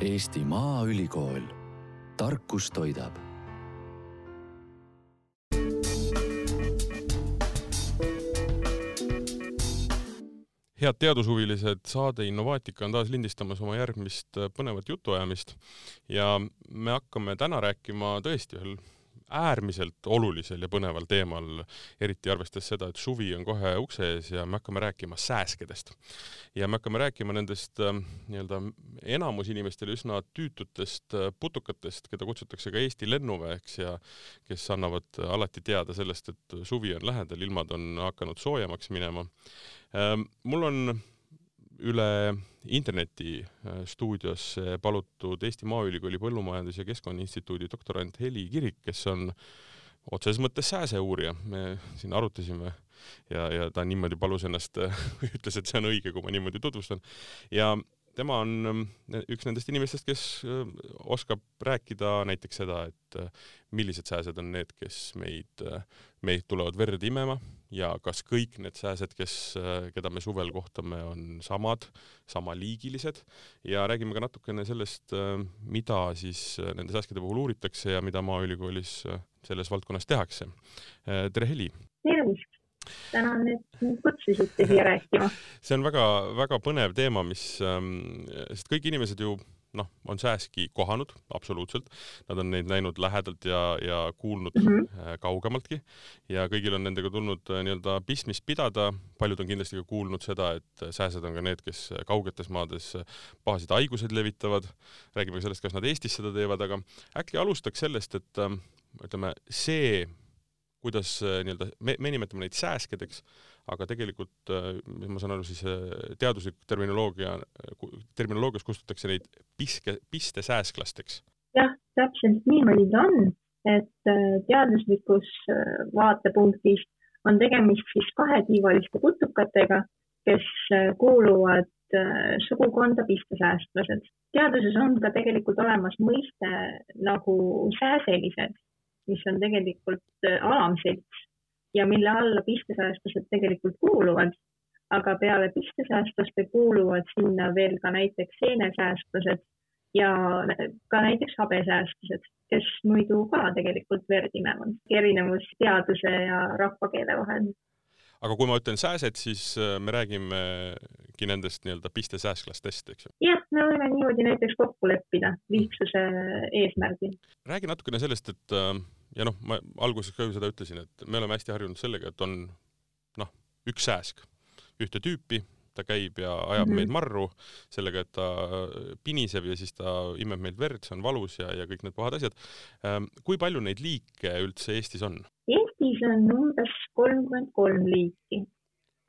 Eesti Maaülikool, tarkus toidab. Head teadushuvilised, saade Innovaatika on taas lindistamas oma järgmist põnevat jutuajamist. Ja me hakkame täna rääkima tõesti ühel äärmiselt olulisel ja põneval teemal, eriti arvestades seda, et suvi on kohe ukse ees ja me hakkame rääkima sääskedest. ja me hakkame rääkima nendest äh, nii-öelda enamus inimestele üsna tüütutest äh, putukatest, keda kutsutakse ka Eesti lennuväeks ja kes annavad alati teada sellest, et suvi on lähedal, ilmad on hakanud soojemaks minema. Äh, mul on üle interneti äh, stuudiosse palutud Eesti Maaülikooli Põllumajandus- ja Keskkonnainstituudi doktorant Heli Kirik, kes on otseses mõttes sääseuurija. me siin arutasime ja, ja ta niimoodi palus ennast, ütles, et see on õige, kui ma niimoodi tutvustan. ja tema on üks nendest inimestest, kes äh, oskab rääkida näiteks seda, et äh, millised sääsed on need, kes meid, meid tulevad verd imema ja kas kõik need sääsed, kes, keda me suvel kohtame, on samad, samaliigilised ja räägime ka natukene sellest, mida siis nende sääskede puhul uuritakse ja mida Maaülikoolis selles valdkonnas tehakse. tere, Heli! tervist! tänan, et mind kutsusite siia rääkima. see on väga-väga põnev teema, mis, sest kõik inimesed ju noh, on sääski kohanud absoluutselt, nad on neid näinud lähedalt ja, ja kuulnud mm -hmm. kaugemaltki. Ja kõigil on nendega tulnud äh, nii-öelda pistmist pidada, paljud on kindlasti ka kuulnud seda, et sääsed on ka need, kes kaugetes maades pahasid haiguseid levitavad, räägime ka sellest, kas nad Eestis seda teevad, aga äkki alustaks sellest, et äh, ütleme, see, kuidas nii-öelda, me, me nimetame neid sääskedeks, aga tegelikult, äh, ma saan aru, siis äh, teaduslik terminoloogia, terminoloogias kustutatakse neid piske, pistesääsklasteks. jah, täpselt niimoodi ta on, et äh, teaduslikus vaatepunktist on tegemist siis kahetiivaliste putukatega, kes kuuluvad sugukonda pistesäästlased. teaduses on ka tegelikult olemas mõiste nagu sääselised, mis on tegelikult alamselts ja mille alla pistesäästlased tegelikult kuuluvad. aga peale pistesäästlaste kuuluvad sinna veel ka näiteks seenesäästlased ja ka näiteks habesäästlased, kes muidu ka tegelikult verd imevad. erinevus teaduse ja rahvakeele vahel aga kui ma ütlen sääsed, siis äh, me räägimegi nendest nii-öelda pistesääsklastest, eks ju? jah, me võime niimoodi näiteks kokku leppida lihtsuse eesmärgil. räägi natukene sellest, et äh, ja noh, ma alguses ka ju seda ütlesin, et me oleme hästi harjunud sellega, et on noh, üks sääsk, ühte tüüpi, ta käib ja ajab mm -hmm. meid marru sellega, et ta piniseb ja siis ta imeb meilt verd, see on valus ja, ja kõik need pahad asjad. Ähm, kui palju neid liike üldse Eestis on? Eestis on umbes kolmkümmend kolm liiki,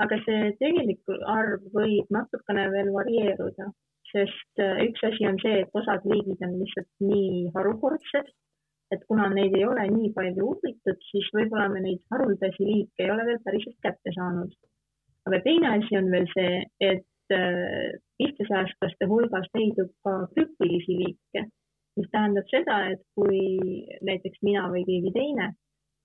aga see tegelik arv võib natukene veel varieeruda, sest äh, üks asi on see, et osad liigid on lihtsalt nii harukordsed et kuna neid ei ole nii palju uuritud, siis võib-olla me neid haruldasi liike ei ole veel päriselt kätte saanud. Aga teine asi on veel see, et äh, pistesäästlaste hulgas leidub ka krüptilisi liike, mis tähendab seda, et kui näiteks mina või keegi teine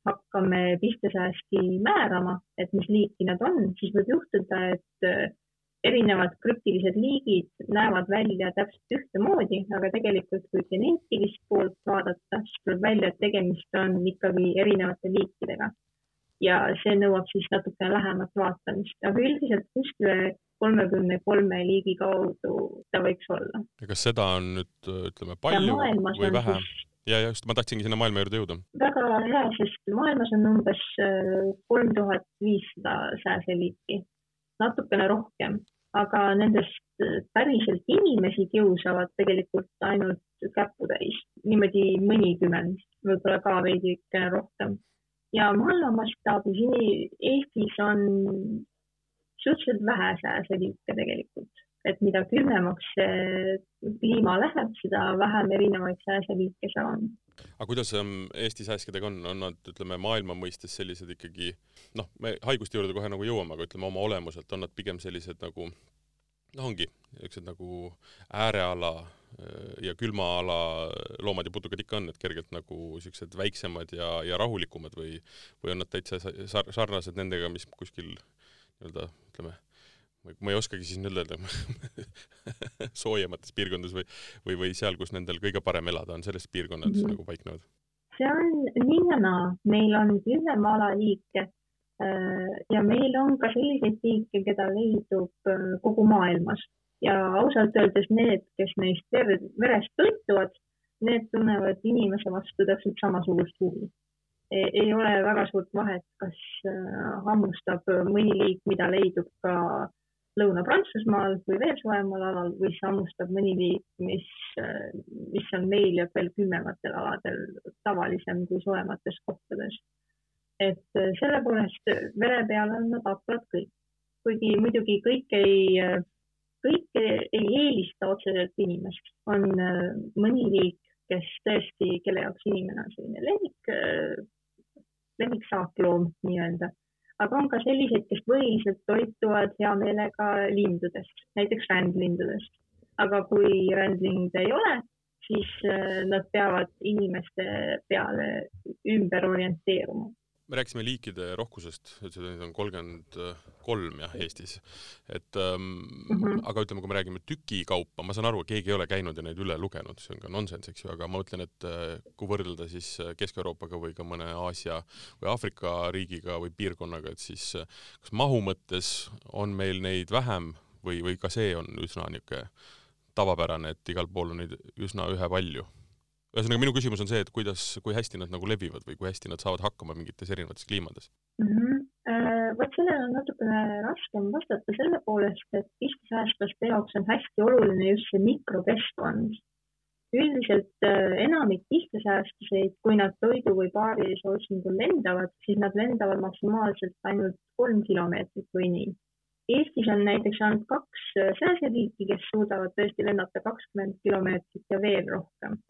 hakkame pistesääski määrama, et mis liiki nad on, siis võib juhtuda, et äh, erinevad krüptilised liigid näevad välja täpselt ühtemoodi, aga tegelikult kui geneetilist poolt vaadata, siis tuleb välja, et tegemist on ikkagi erinevate liikidega. Ja see nõuab siis natukene lähemat vaatamist, aga üldiselt kuskile kolmekümne kolme liigi kaudu ta võiks olla. ja kas seda on nüüd ütleme palju või vähe? ja just, ma tahtsingi sinna maailma juurde jõuda. väga hea, sest maailmas on umbes äh, kolm tuhat viissada sääseliiki natukene rohkem, aga nendest päriselt inimesi kiusavad tegelikult ainult käputäis, niimoodi mõnikümmend, võib-olla ka veidikene rohkem. Ja maailma mastaabis Eestis on suhteliselt vähe sääseliike tegelikult, et mida külmemaks kliima läheb, seda vähem erinevaid sääseliike seal on. Aga kuidas ähm, Eesti sääskedega on, on nad, ütleme, maailma mõistes sellised ikkagi noh, me haiguste juurde kohe nagu jõuame, aga ütleme oma olemuselt on nad pigem sellised nagu noh, ongi niisugused nagu ääreala äh, ja külmaala loomad ja putukad ikka on, et kergelt nagu niisugused väiksemad ja, ja rahulikumad või, või on nad täitsa sarnased nendega, mis kuskil nii-öelda ütleme, ma ei oskagi siis nüüd öelda soojemates piirkondades või, või, või seal, kus nendel kõige parem elada on, selles piirkonnades mm -hmm. nagu paiknevad? see on nii ja naa, meil on külmemaalaliike äh, ja meil on ka selliseid liike, keda leidub äh, kogu maailmas ja ausalt öeldes need, kes neist verest toituvad, need tunnevad inimese vastu täpselt samasugust huvi. E, ei ole väga suurt vahet, kas äh, hammustab mõni liik, mida leidub ka Lõuna-Prantsusmaal või veel soojemal alal või sammustab mõni liik, mis, mis on meil ja veel külmematel aladel tavalisem kui soojemates kohtades. et selle poolest vere peal on nad haprad kõik, kuigi muidugi kõik ei, kõik ei eelista otseselt inimest, on mõni liik, kes tõesti, kelle jaoks inimene on selline lemmik, lemmiksaakloom nii-öelda. Aga on ka selliseid, kes põhiliselt toituvad hea meelega lindudest, näiteks rändlindudest. aga kui rändlinde ei ole, siis äh, nad peavad inimeste peale ümber orienteeruma me rääkisime liikide rohkusest, ütlesid, et neid on kolmkümmend kolm jah, Eestis. et ähm, mm -hmm. aga ütleme, kui me räägime tükikaupa, ma saan aru, keegi ei ole käinud ja neid üle lugenud, see on ka nonsenss, eks ju, aga ma mõtlen, et äh, kui võrrelda siis äh, Kesk-Euroopaga või ka mõne Aasia või Aafrika riigiga või piirkonnaga, et siis äh, kas mahu mõttes on meil neid vähem või, või ka see on üsna niisugune tavapärane, et igal pool on neid üsna ühepalju ühesõnaga, minu küsimus on see, et kuidas, kui hästi nad nagu levivad või kui hästi nad saavad hakkama mingites erinevates kliimades mm? -hmm. Vot sellele on natukene raskem vastata selle poolest, et pistisäästlaste jaoks on hästi oluline just see mikrokeskkond. üldiselt äh, enamik pistisäästlaseid, kui nad toidu või paarilise otsingul lendavad, siis nad lendavad maksimaalselt ainult kolm kilomeetrit või nii. Eestis on näiteks ainult kaks äh, sääseliiki, kes suudavad tõesti lennata kakskümmend kilomeetrit ja veel rohkem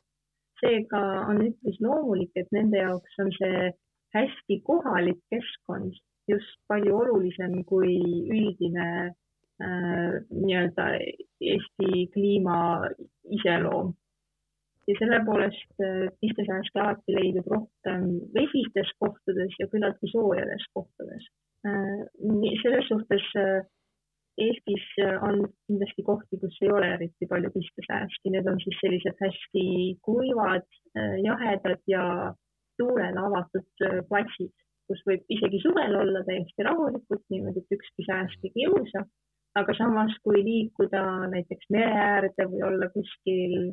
seega on üpris loomulik, et nende jaoks on see hästi kohalik keskkond just palju olulisem kui üldine äh, nii-öelda Eesti kliima iseloom. ja selle poolest äh, pistesääske alati leidub rohkem vesistes kohtades ja küllaltki soojades kohtades äh,. selles suhtes äh, Eestis äh, on kindlasti kohti, kus ei ole eriti palju pistesääski, need on siis sellised hästi kuivad, äh, jahedad ja tuulele avatud äh, platsid, kus võib isegi suvel olla täiesti rahulikult niimoodi, et ükski sääsk ei kiusa. aga samas, kui liikuda näiteks mere äärde või olla kuskil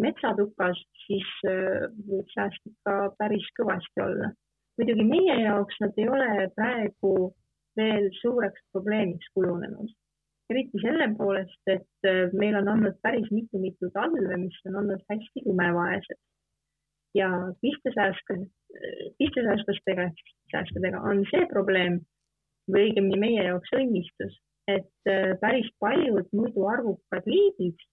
metsatukas, siis võib sääsk ikka päris kõvasti olla. muidugi meie jaoks nad ei ole praegu veel suureks probleemiks kujunenud. eriti selle poolest, et äh, meil on olnud päris mitu-mitu talve, mis on olnud hästi lumevaesed. ja pistesääske, pistesäästlastega, säästudega on see probleem või õigemini meie jaoks õnnistus, et äh, päris paljud muidu arvukad liigid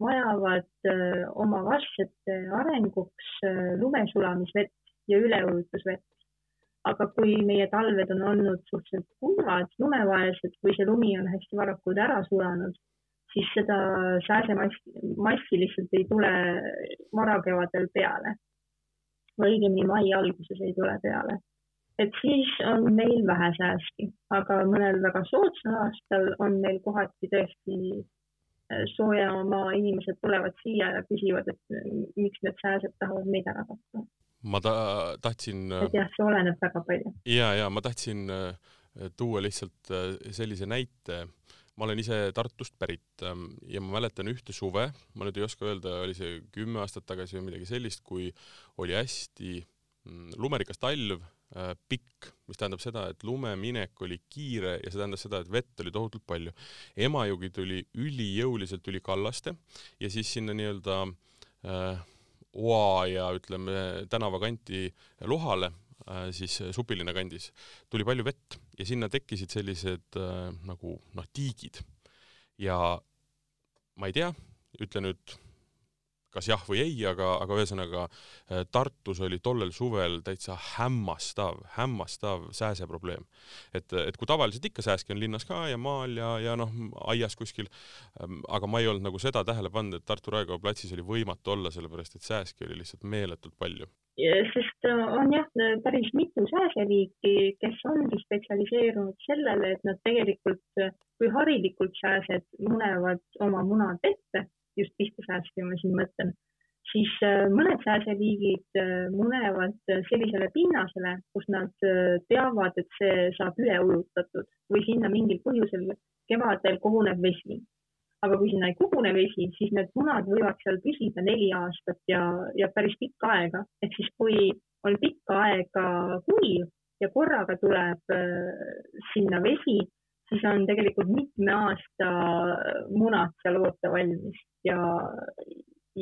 vajavad äh, oma vastsete arenguks lumesulamisvett ja üleujutusvett aga kui meie talved on olnud suhteliselt kuivad, lumevaesed, kui see lumi on hästi varakult ära sulanud, siis seda sääsemassi, massi lihtsalt ei tule varakevadel peale. või õigemini mai alguses ei tule peale. et siis on meil vähe sääski, aga mõnel väga soodsal aastal on meil kohati tõesti äh, sooja maa inimesed tulevad siia ja küsivad, et miks need sääsed tahavad meid ära tappa ma ta-, tahtsin et jah, see oleneb väga palju. ja, ja ma tahtsin äh, tuua lihtsalt äh, sellise näite, ma olen ise Tartust pärit ähm, ja ma mäletan ühte suve, ma nüüd ei oska öelda, oli see kümme aastat tagasi või midagi sellist, kui oli hästi mm, lumerikas talv, äh, pikk, mis tähendab seda, et lumeminek oli kiire ja see tähendas seda, et vett oli tohutult palju. Emajõgi tuli ülijõuliselt üli kallaste ja siis sinna nii-öelda äh, Oa ja ütleme tänavakanti Lohale, äh, siis Supilinna kandis, tuli palju vett ja sinna tekkisid sellised äh, nagu noh, tiigid. ja ma ei tea, ütle nüüd kas jah või ei, aga, aga ühesõnaga äh, Tartus oli tollel suvel täitsa hämmastav, hämmastav sääseprobleem. et, et kui tavaliselt ikka sääski on linnas ka ja maal ja, ja noh, aias kuskil, ähm, aga ma ei olnud nagu seda tähele pannud, et Tartu Raekoja platsis oli võimatu olla, sellepärast et sääski oli lihtsalt meeletult palju sest äh, on jah, päris mitu sääseliiki, kes ongi spetsialiseerunud sellele, et nad tegelikult, kui harilikult sääsed munevad oma munad ette, just pistasääski ma siin mõtlen, siis äh, mõned sääseliigid äh, munevad sellisele pinnasele, kus nad teavad, et see saab üle ujutatud või sinna mingil põhjusel kevadel koguneb vesi aga kui sinna ei kogune vesi, siis need munad võivad seal püsida neli aastat ja, ja päris pikka aega. ehk siis, kui on pikka aega kuiv ja korraga tuleb äh, sinna vesi, siis on tegelikult mitme aasta munad seal oota valmis ja,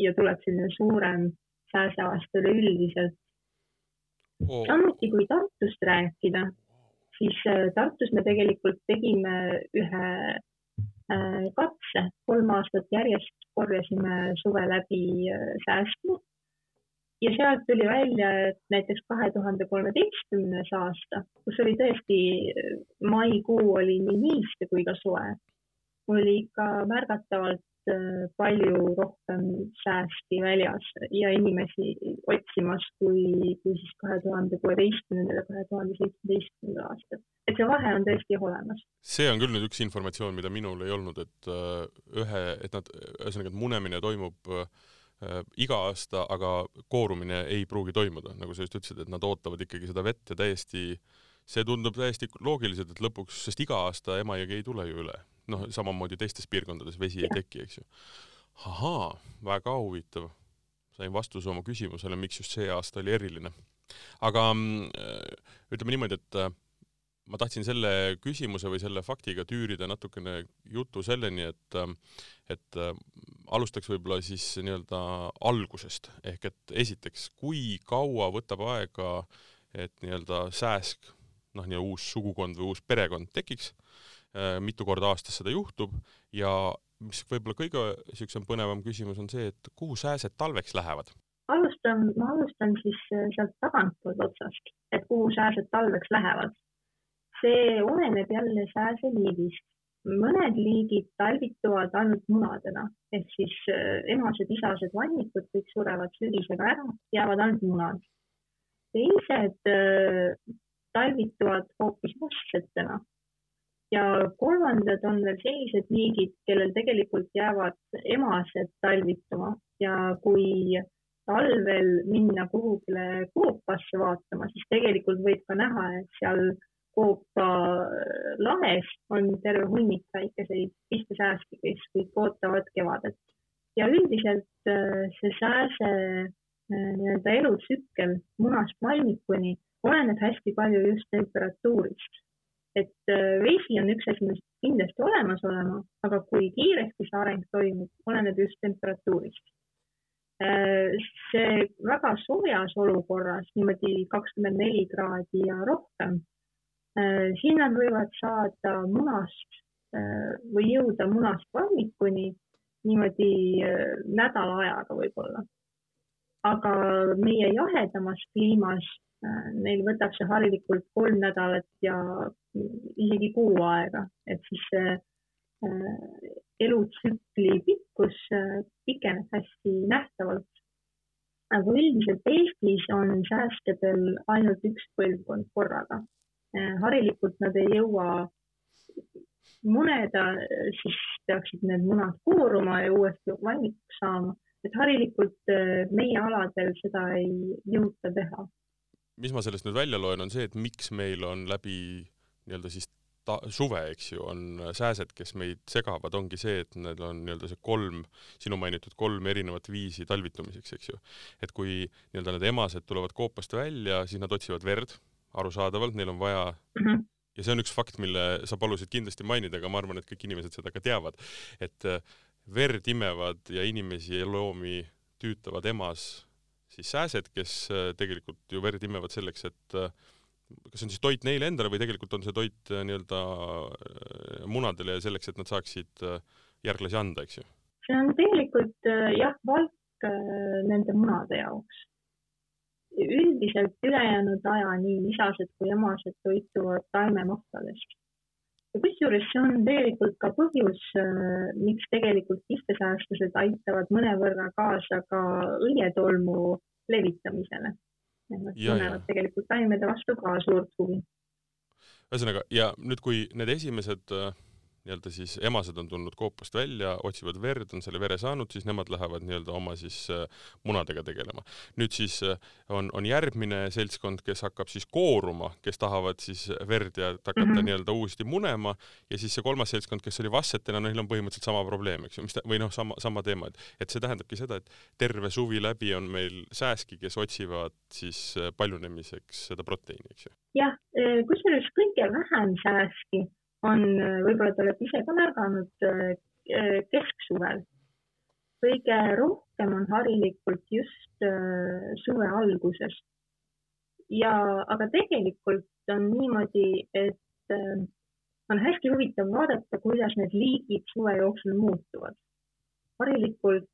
ja tuleb selline suurem sääseaasta üleüldiselt. Oh.. samuti, kui Tartust rääkida, siis äh, Tartus me tegelikult tegime ühe Äh, katse, kolm aastat järjest korjasime suve läbi äh, säästu. Ja sealt tuli välja, et näiteks kahe tuhande kolmeteistkümnes aasta, kus oli tõesti, äh, maikuu oli nii niiske kui ka soe, oli ikka märgatavalt Äh, palju rohkem säästi väljas ja inimesi otsimas kui, kui siis kahe tuhande kuueteistkümnendal ja kahe tuhande seitsmeteistkümnendal aastal. et see vahe on tõesti olemas. see on küll nüüd üks informatsioon, mida minul ei olnud, et äh, ühe, et nad, ühesõnaga, et munemine toimub äh, iga aasta, aga koorumine ei pruugi toimuda, nagu sa just ütlesid, et nad ootavad ikkagi seda vett ja täiesti, see tundub täiesti loogiliselt, et lõpuks, sest iga aasta Emajõgi ei tule ju üle noh, samamoodi teistes piirkondades vesi ei teki, eks ju. ahaa, väga huvitav. sain vastuse oma küsimusele, miks just see aasta oli eriline. aga äh, ütleme niimoodi, et äh, ma tahtsin selle küsimuse või selle faktiga tüürida natukene jutu selleni, et, äh, et alustaks võib-olla siis nii-öelda algusest ehk et esiteks, kui kaua võtab aega, et nii-öelda sääsk, noh, nii uus sugukond või uus perekond tekiks Äh, mitu korda aastas seda juhtub ja mis võib-olla kõige niisugusem põnevam küsimus on see, et kuhu sääsed talveks lähevad? alustan, ma alustan siis äh, sealt tagantpoolt otsast, et kuhu sääsed talveks lähevad. See oleneb jälle sääseliigist. mõned liigid talvituvad ainult munadena ehk siis äh, emased-isased vannikud kõik surevad sügisega ära, jäävad ainult munad. teised talvituvad hoopis vastsetena ja kolmandad on veel sellised liigid, kellel tegelikult jäävad emased talvituma ja kui talvel minna kuhugile koopasse vaatama, siis tegelikult võib ka näha, et seal koopa lahes on terve hunnik väikeseid pistesääski, kes kõik ootavad kevadet. ja üldiselt äh, see sääse äh, nii-öelda elutsükkel munast valmikuni oleneb hästi palju just temperatuurist et äh, vesi on üks asi, mis kindlasti olemas olema, aga kui kiiresti see areng toimub, oleneb just temperatuurist. See väga soojas olukorras, niimoodi kakskümmend neli kraadi ja rohkem, äh, siin nad võivad saada munast või jõuda munast valmikuni niimoodi nädala ajaga võib-olla. aga meie jahedamas kliimas neil võtab see harilikult kolm nädalat ja isegi kuu aega, et siis see äh, elutsükli pikkus äh, pikeneb hästi nähtavalt. aga üldiselt Eestis on sääskedel ainult üks põlvkond korraga. Äh, harilikult nad ei jõua muneda, siis peaksid need munad kooruma ja uuesti valmikuks saama, et harilikult meie aladel seda ei jõuta teha mis ma sellest nüüd välja loen, on see, et miks meil on läbi nii-öelda siis ta-, suve, eks ju, on sääsed, kes meid segavad, ongi see, et neil on nii-öelda see kolm, sinu mainitud kolm erinevat viisi talvitumiseks, eks ju. et kui nii-öelda need emased tulevad koopast välja, siis nad otsivad verd, arusaadavalt, neil on vaja mm -hmm. ja see on üks fakt, mille sa palusid kindlasti mainida, aga ma arvan, et kõik inimesed seda ka teavad, et äh, verd imevad ja inimesi ja loomi tüütavad emas siis sääsed, kes äh, tegelikult ju verd imevad selleks, et äh, kas see on siis toit neile endale või tegelikult on see toit nii-öelda munadele selleks, et nad saaksid järglasi anda, eks ju? see on tegelikult jah, valk nende munade jaoks. Üldiselt ülejäänud aja nii lisased kui emased toituvad taimemahtadest. ja kusjuures see on tegelikult ka põhjus, äh, miks tegelikult kihtesäästlased aitavad mõnevõrra kaasa ka õietolmu levitamisele. Nad tunnevad tegelikult taimede vastu ka suurt huvi ühesõnaga, ja nüüd, kui need esimesed äh, nii-öelda siis emased on tulnud koopast välja, otsivad verd, on selle vere saanud, siis nemad lähevad nii-öelda oma siis äh, munadega tegelema. nüüd siis äh, on, on järgmine seltskond, kes hakkab siis kooruma, kes tahavad siis verd ja hakata mm -hmm. nii-öelda uuesti munema ja siis see kolmas seltskond, kes oli vassetena, neil on põhimõtteliselt sama probleem, eks ju, mis ta, või noh, sama, sama teema, et, et see tähendabki seda, et terve suvi läbi on meil sääski, kes otsivad siis paljunemiseks seda proteiini, eks ju. jah, kusjuures kõige vähem sääski on, võib-olla te olete ise ka märganud, äh, kesksuvel. kõige rohkem on harilikult just äh, suve alguses. ja, aga tegelikult on niimoodi, et äh, on hästi huvitav vaadata, kuidas need liigid suve jooksul muutuvad. harilikult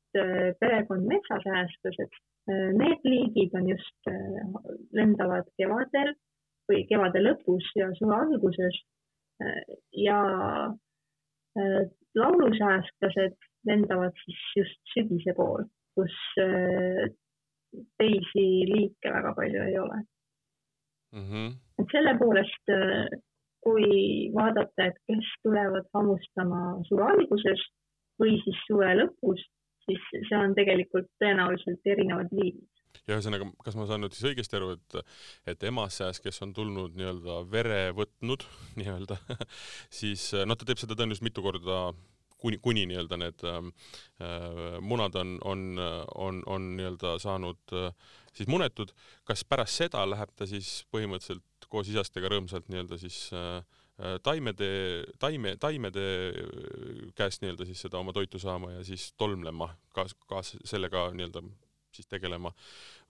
perekond metsasäästlased, need liigid on just, lendavad kevadel või kevade lõpus ja suve alguses ja äh, laulusäästlased lendavad siis just sügise pool, kus äh, teisi liike väga palju ei ole mm. -hmm. et selle poolest, äh, kui vaadata, et kes tulevad hammustama suve alguses või siis suve lõpus, siis see on tegelikult tõenäoliselt erinevad liigid ja ühesõnaga, kas ma saan nüüd siis õigesti aru, et, et emaseas, kes on tulnud nii-öelda vere võtnud nii-öelda siis noh, ta teeb seda tõenäoliselt mitu korda kuni, kuni nii-öelda need ähm, äh, munad on, on, on, on nii-öelda saanud äh, siis munetud. kas pärast seda läheb ta siis põhimõtteliselt koos isastega rõõmsalt nii-öelda siis äh, äh taimede, taime, taimede käest nii-öelda siis seda oma toitu saama ja siis tolmlema ka, ka sellega nii-öelda siis tegelema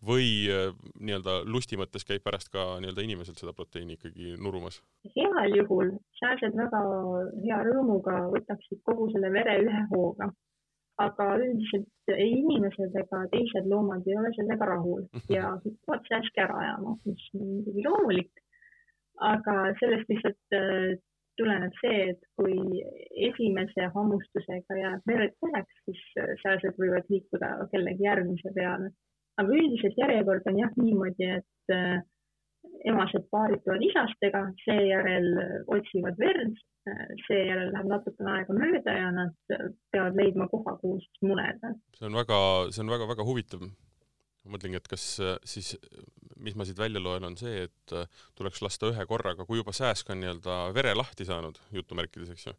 või äh, nii-öelda lusti mõttes käib pärast ka nii-öelda inimeselt seda proteiini ikkagi nurumas? heal juhul sääsed väga hea rõõmuga võtaksid kogu selle vere ühe hooga, aga üldiselt ei inimesed ega teised loomad ei ole sellega rahul ja kipuvad sääske ära ajama, mis on muidugi loomulik. aga sellest lihtsalt äh, tuleneb see, et kui esimese hammustusega jääb verd väheks, siis äh, sääsed võivad liikuda kellegi järgmise peale. aga üldiselt järjekord on jah niimoodi, et äh, emased paarituvad isastega, seejärel otsivad verd, äh, seejärel läheb natukene aega mööda ja nad peavad leidma koha, kuhu siis muneda. see on väga, see on väga-väga huvitav ma mõtlengi, et kas äh, siis, mis ma siit välja loen, on see, et äh, tuleks lasta ühe korraga, kui juba sääsk on nii-öelda vere lahti saanud, jutumärkides, eks ju,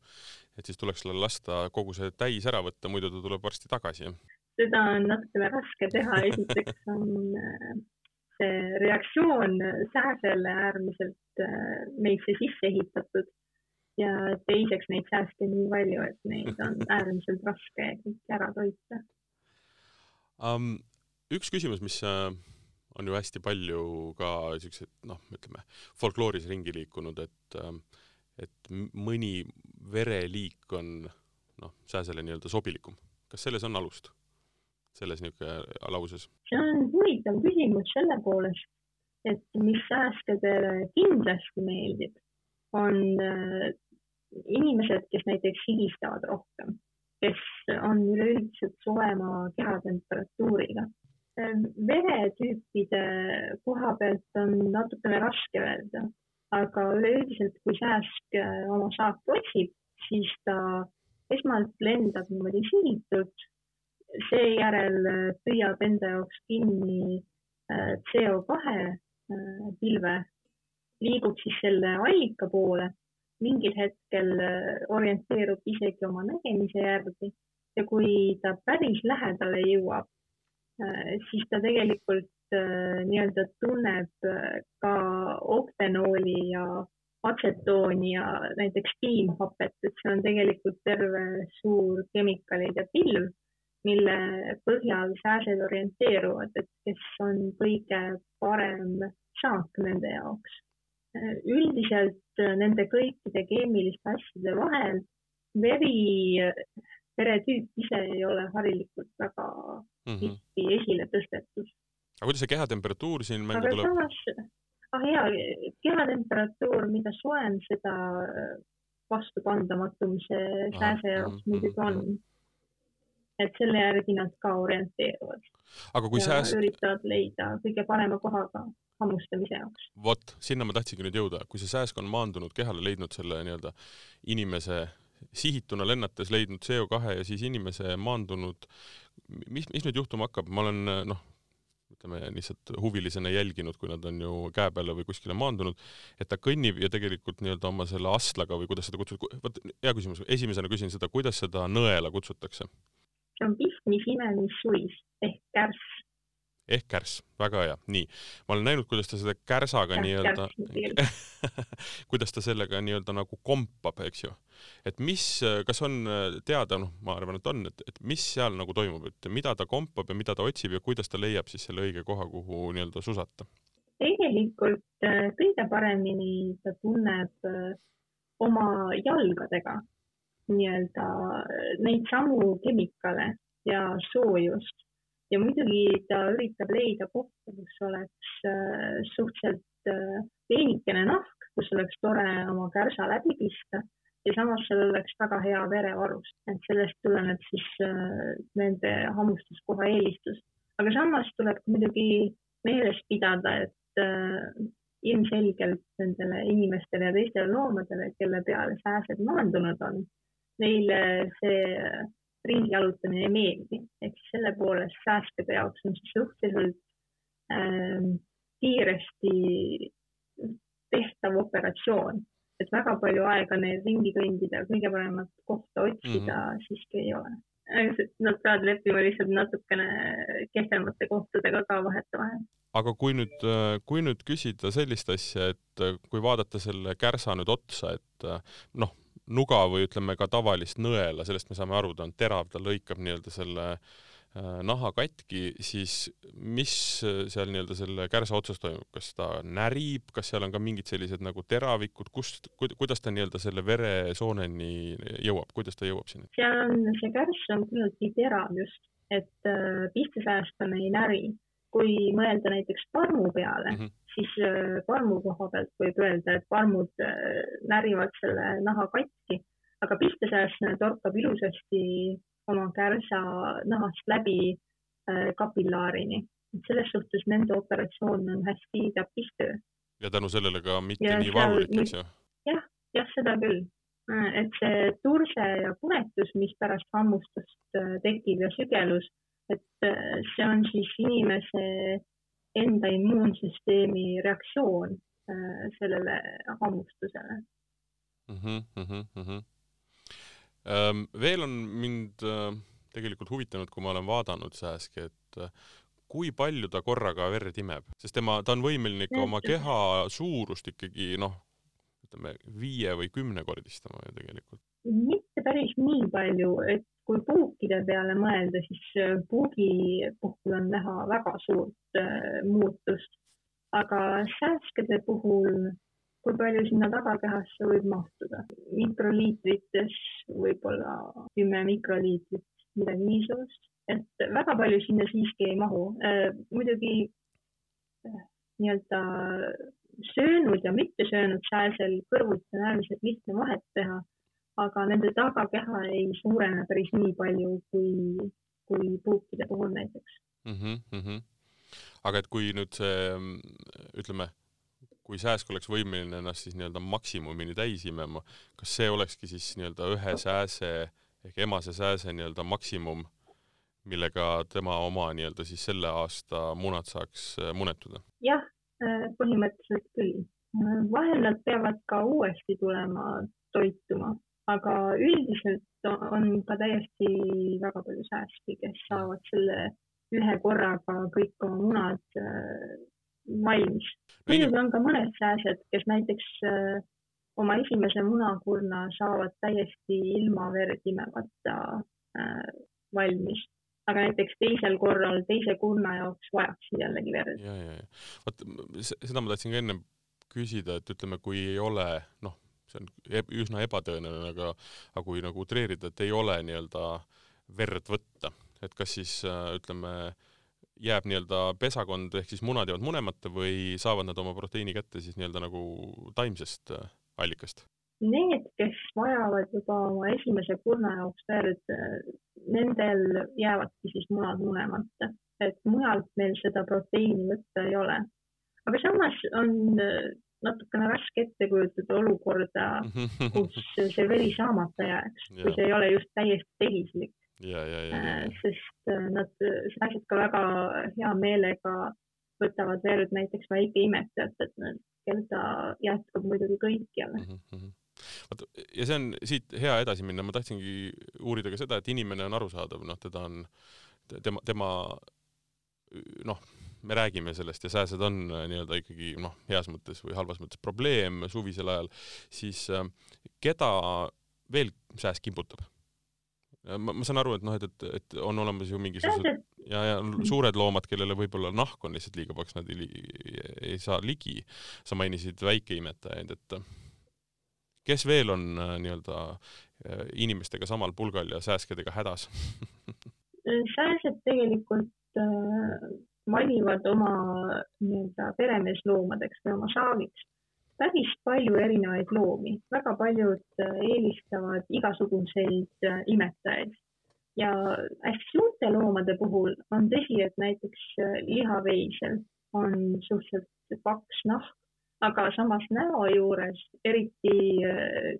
et siis tuleks lasta kogu see täis ära võtta, muidu ta tuleb varsti tagasi. seda on natukene raske teha, esiteks on äh, see reaktsioon sääsele äärmiselt meisse sisse ehitatud ja teiseks neid sääske nii palju, et neid on äärmiselt raske kõiki ära toita um, üks küsimus, mis äh, on ju hästi palju ka siukseid noh, ütleme folklooris ringi liikunud, et äh, et mõni vereliik on noh, sääsele nii-öelda sobilikum. kas selles on alust, selles niisugune lauses? see on huvitav küsimus selle poolest, et mis sääskedele kindlasti meeldib, on äh, inimesed, kes näiteks higistavad rohkem, kes on üleüldiselt soojema kehatemperatuuriga veretüüpide koha pealt on natukene raske öelda, aga üleüldiselt, kui sääsk äh, oma saaki otsib, siis ta esmalt lendab niimoodi sihitult, seejärel äh, püüab enda jaoks kinni äh, CO2 pilve, liigub siis selle allika poole, mingil hetkel orienteerub isegi oma nägemise järgi ja kui ta päris lähedale jõuab, siis ta tegelikult äh, nii-öelda tunneb äh, ka oktenooli ja atsetooni ja näiteks piimhapet, et see on tegelikult terve suur kemikalide pilv, mille põhjal sääsed orienteeruvad, et kes on kõige parem saak nende jaoks. üldiselt nende kõikide keemiliste asjade vahel veri, veretüüp ise ei ole harilikult väga mm -hmm aga kuidas see kehatemperatuur siin mängu aga tuleb? samas, ah jaa, kehatemperatuur, mida soem, seda vastupandamatum see sääse jaoks mhm, muidugi on mhm.. et selle järgi nad ka orienteeruvad aga kui sääs, üritavad leida kõige parema kohaga hammustamise jaoks. vot sinna ma tahtsingi nüüd jõuda, kui see sääsk on maandunud kehale, leidnud selle nii-öelda inimese sihituna lennates leidnud CO2 ja siis inimese maandunud, mis, mis nüüd juhtuma hakkab, ma olen noh, ütleme lihtsalt huvilisena jälginud, kui nad on ju käe peale või kuskile maandunud, et ta kõnnib ja tegelikult nii-öelda oma selle astlaga või kuidas seda kutsud, vot hea küsimus, esimesena küsin seda, kuidas seda nõela kutsutakse? see on pistmis imemissuis ehk kärss. Ehk kärss, väga hea, nii. ma olen näinud, kuidas ta seda kärsaga nii-öelda kuidas ta sellega nii-öelda nagu kompab, eks ju. et mis, kas on teada, noh, ma arvan, et on, et, et mis seal nagu toimub, et mida ta kompab ja mida ta otsib ja kuidas ta leiab siis selle õige koha, kuhu nii-öelda susata? tegelikult äh, kõige paremini ta tunneb äh, oma jalgadega nii-öelda äh, neid samu kemikaale ja soojust ja muidugi ta üritab leida kohta, kus oleks äh, suhteliselt äh, peenikene nahk, kus oleks tore oma kärsa läbi pista ja samas seal oleks väga hea verevarus, et sellest tuleneb siis äh, nende hammustuskoha eelistus. aga samas tuleb muidugi meeles pidada, et äh, ilmselgelt nendele inimestele ja teistele loomadele, kelle peale sääsed maandunud on, neile see ringi jalutamine ei meeldi, ehk siis selle poolest sääskede jaoks on see suhteliselt ähm, kiiresti tehtav operatsioon, et väga palju aega neil ringi kõndida kõige paremat kohta otsida mm -hmm. siiski ei ole. Nad peavad leppima lihtsalt natukene kehvemate kohtadega ka vahetevahel. aga kui nüüd, kui nüüd küsida sellist asja, et kui vaadata selle kärsa nüüd otsa, et noh, nuga või ütleme ka tavalist nõela, sellest me saame aru, ta on terav, ta lõikab nii-öelda selle äh, naha katki, siis mis seal nii-öelda selle kärsa otsas toimub, kas ta närib, kas seal on ka mingid sellised nagu teravikud, kust, kuidas ta nii-öelda selle veresooneni jõuab, kuidas ta jõuab sinna? seal on, see kärss on küllaltki terav just, et äh, pistesääst on ei näri. Kui mõelda näiteks parmu peale mm, -hmm. siis äh, parmu koha pealt võib öelda, et parmud äh, närivad selle naha katki, aga pistesääst torkab ilusasti oma kärsa nahast läbi äh, kapillaarini. selles suhtes nende operatsioon on hästi täppistöö. ja tänu sellele ka mitte Ja nii valulik, eks ju? jah, jah, seda küll. et see turse ja punetus, mis pärast hammustust tekib ja sügelus, et äh, see on siis inimese enda immuunsüsteemi reaktsioon äh, sellele hammustusele. Mhm, mhm, mhm. Ähm, veel on mind äh, tegelikult huvitanud, kui ma olen vaadanud sääski, et äh, kui palju ta korraga verd imeb, sest tema, ta on võimeline ikka oma keha suurust ikkagi noh, ütleme viie või kümnekordistama ju tegelikult. Mitte päris nii palju, et kui puukide peale mõelda, siis äh, puugi puhul on näha väga suurt äh, muutust, aga sääskede puhul, kui palju sinna tagakehasse võib mahtuda? mikroliitrites võib-olla kümme mikroliitrit, midagi niisugust, et väga palju sinna siiski ei mahu äh,. muidugi nii-öelda söönud ja mitte söönud sääsel kõrvuti on äärmiselt lihtne vahet teha aga nende tagakeha ei suurene päris nii palju kui, kui puukide puhul näiteks. mm. -hmm, mm -hmm. aga et kui nüüd see, ütleme, kui sääsk oleks võimeline ennast siis nii-öelda maksimumini täis imema, kas see olekski siis nii-öelda ühe sääse ehk emase sääse nii-öelda maksimum, millega tema oma nii-öelda siis selle aasta munad saaks äh, munetuda? jah, põhimõtteliselt küll. vahel nad peavad ka uuesti tulema toituma, aga üldiselt on ka täiesti väga palju sääski, kes saavad selle ühe korraga kõik oma munad äh, valmis. muidugi on ka mõned sääsed, kes näiteks äh, oma esimese munakurna saavad täiesti ilma verd imemata äh, valmis, aga näiteks teisel korral teise kurna jaoks vajaksid jällegi verd. ja, ja, ja vot seda ma tahtsin ka ennem küsida, et ütleme, kui ei ole noh, see on eb, üsna ebatõenäoline, aga aga kui nagu utreerida, et ei ole nii-öelda verd võtta, et kas siis äh, ütleme, jääb nii-öelda pesakond ehk siis munad jäävad munemata või saavad nad oma proteiini kätte siis nii-öelda nagu taimsest äh, allikast? Need, kes vajavad juba oma esimese kurna jaoks verd, nendel jäävadki siis munad munemata, et mujalt meil seda proteiini võtta ei ole. aga samas on natukene raske ette kujutada olukorda, kus see veri saamata jääks, kui see ei ole just täiesti tehislik. Äh, sest äh, nad saaksid ka väga hea meelega võtavad verd näiteks väikeimetajatelt, kel ta jätkub muidugi kõikjale mm. -hmm vot ja see on siit hea edasi minna, ma tahtsingi uurida ka seda, et inimene on arusaadav, noh, teda on, tema, tema noh, me räägime sellest ja sääsed on nii-öelda ikkagi noh, heas mõttes või halvas mõttes probleem suvisel ajal, siis äh, keda veel sääs kimbutab? ma, ma saan aru, et noh, et, et, et on olemas ju mingisugused ja, ja suured loomad, kellele võib-olla nahk on lihtsalt liiga paks, nad ei, ei saa ligi. sa mainisid väikeimetajaid, et kes veel on äh, nii-öelda äh, inimestega samal pulgal ja sääskedega hädas sääsed tegelikult valivad oma nii-öelda peremeesloomadeks või oma saagiks päris palju erinevaid loomi, väga paljud äh, eelistavad igasuguseid äh, imetajaid ja hästi suurte loomade puhul on tõsi, et näiteks äh, lihaveisel on suhteliselt paks nahk, aga samas näo juures, eriti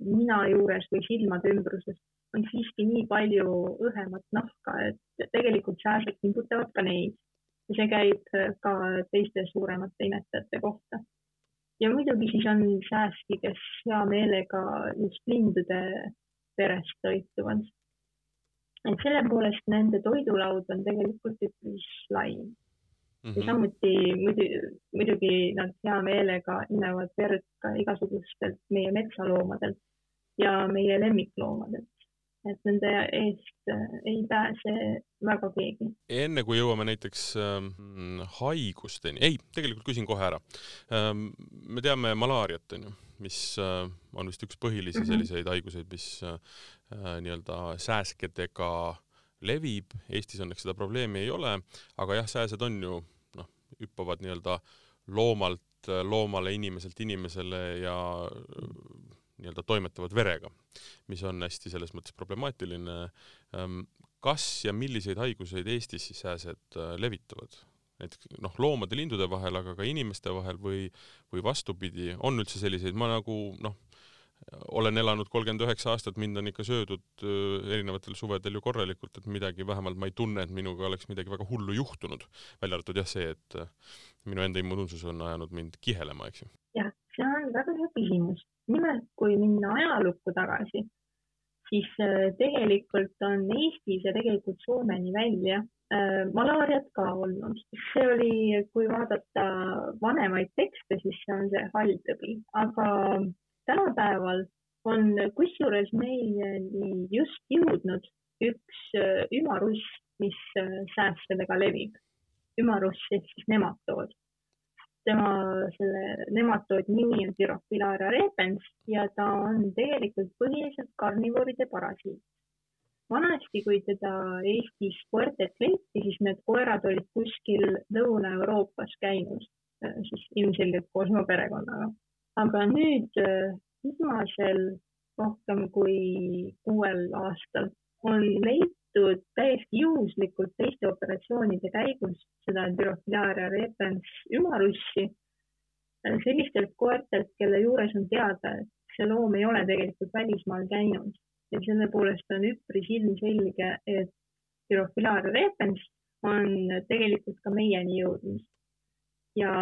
nina juures või silmade ümbruses on siiski nii palju õhemat nahka, et tegelikult sääsed kimbutavad ka neid. Ja see käib ka teiste suuremate imetajate kohta ja muidugi siis on sääski, kes hea meelega just lindude perest toituvad. et selle poolest nende toidulaud on tegelikult üpris lai mm. -hmm. ja samuti muidu, muidugi nad hea meelega imevad verd ka igasugustelt meie metsaloomadelt ja meie lemmikloomadelt et nende eest äh, ei pääse väga keegi. enne kui jõuame näiteks äh, haigusteni, ei, tegelikult küsin kohe ära ähm,. me teame malaariat, onju, mis äh, on vist üks põhilisi mm -hmm. selliseid haiguseid, mis äh, nii-öelda sääskedega levib. Eestis õnneks seda probleemi ei ole, aga jah, sääsed on ju noh, hüppavad nii-öelda loomalt loomale, inimeselt inimesele ja nii-öelda toimetavad verega, mis on hästi selles mõttes problemaatiline. Ehm, kas ja milliseid haiguseid Eestis siis sääsed äh, levitavad? näiteks noh, loomade-lindude vahel, aga ka inimeste vahel või, või vastupidi, on üldse selliseid, ma nagu noh, olen elanud kolmkümmend üheksa aastat, mind on ikka söödud äh, erinevatel suvedel ju korralikult, et midagi, vähemalt ma ei tunne, et minuga oleks midagi väga hullu juhtunud. välja arvatud jah see, et äh, minu enda immuunsus on ajanud mind kihelema, eks ju. jah, see on väga hea küsimus nimelt, kui minna ajalukku tagasi, siis äh, tegelikult on Eestis ja tegelikult Soomeni välja äh, malaariat ka olnud. see oli, kui vaadata vanemaid tekste, siis see on see halltõbi, aga tänapäeval on kusjuures meieni just jõudnud üks äh, ümaruss, mis säästedega levib. ümaruss ehk siis nematood tema selle nematoodi nimi on Tyrophilaria repens ja ta on tegelikult põhiliselt karnivooride parasiit. vanasti, kui teda Eestis koertelt leiti, siis need koerad olid kuskil Lõuna-Euroopas käinud, siis ilmselgelt koos oma perekonnaga. aga nüüd viimasel rohkem kui kuuel aastal on leitud leitud täiesti juhuslikult teiste operatsioonide käigus seda Dyrofilaaria repens ümarussi sellistelt koertelt, kelle juures on teada, et see loom ei ole tegelikult välismaal käinud ja selle poolest on üpris ilmselge, et Dyrofilaaria repens on tegelikult ka meieni jõudnud. ja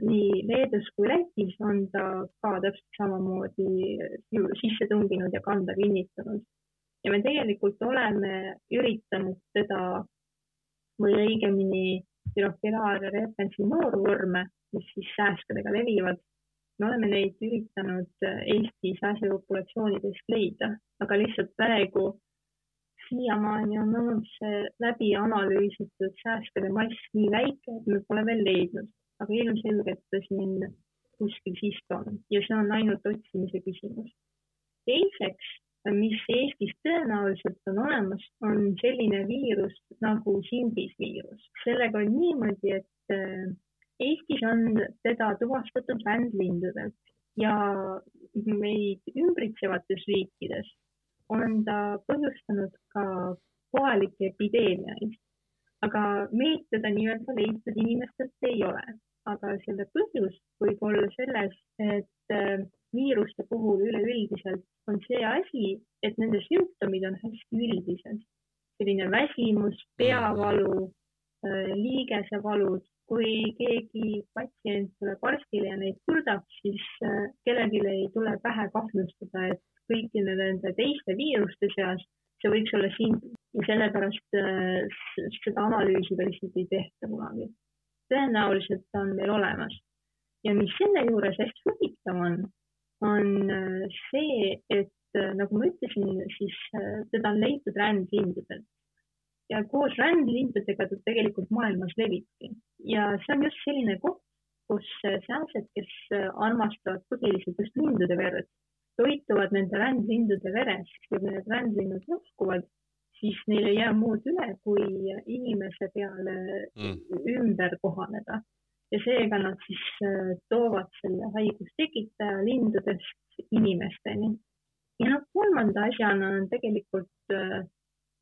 nii Leedus kui Lätis on ta ka täpselt samamoodi sisse tunginud ja kanda kinnitanud ja me tegelikult oleme üritanud seda või õigemini Dirofilaaria referentsi noorvorme, mis siis sääskedega levivad, me oleme neid üritanud Eesti sääsepopulatsioonidest leida, aga lihtsalt praegu siiamaani on olnud see läbi analüüsitud sääskede mass nii väike, et me pole veel leidnud, aga ilmselgelt ta siin kuskil siiski on. Ja see on ainult otsimise küsimus. teiseks mis Eestis tõenäoliselt on olemas, on selline viirus nagu Simbis viirus. sellega on niimoodi, et äh, Eestis on teda tuvastatud rändlindudelt ja meid ümbritsevates riikides on ta põhjustanud ka kohalikke epideemiaid. aga meilt teda nii-öelda leitud inimestelt ei ole, aga selle põhjus võib olla selles, et äh, viiruste puhul üleüldiselt on see asi, et nende sümptomid on hästi üldised. selline väsimus, peavalu, äh, liigesevalud, kui keegi patsient tuleb arstile ja neid kurdab, siis äh, kellelgi ei tule pähe kahtlustada, et kõikide nende teiste viiruste seas see võiks olla siin ja sellepärast äh, seda analüüsi veel lihtsalt ei tehta kunagi. tõenäoliselt on meil olemas ja mis selle juures hästi huvitav on, on äh, see, et äh, nagu ma ütlesin, siis äh, teda on leitud rändlindudelt ja koos rändlindudega ta tegelikult maailmas levibki. Ja see on just selline koht, kus sääsed, kes armastavad põhiliselt just lindude verd, toituvad nende rändlindude verest ja kui need rändlinnud lahkuvad, siis neil ei jää muud üle, kui inimese peale mm. ümber kohaneda ja seega nad siis äh, toovad selle haigustekitaja lindudest inimesteni. ja noh, kolmanda asjana on tegelikult äh,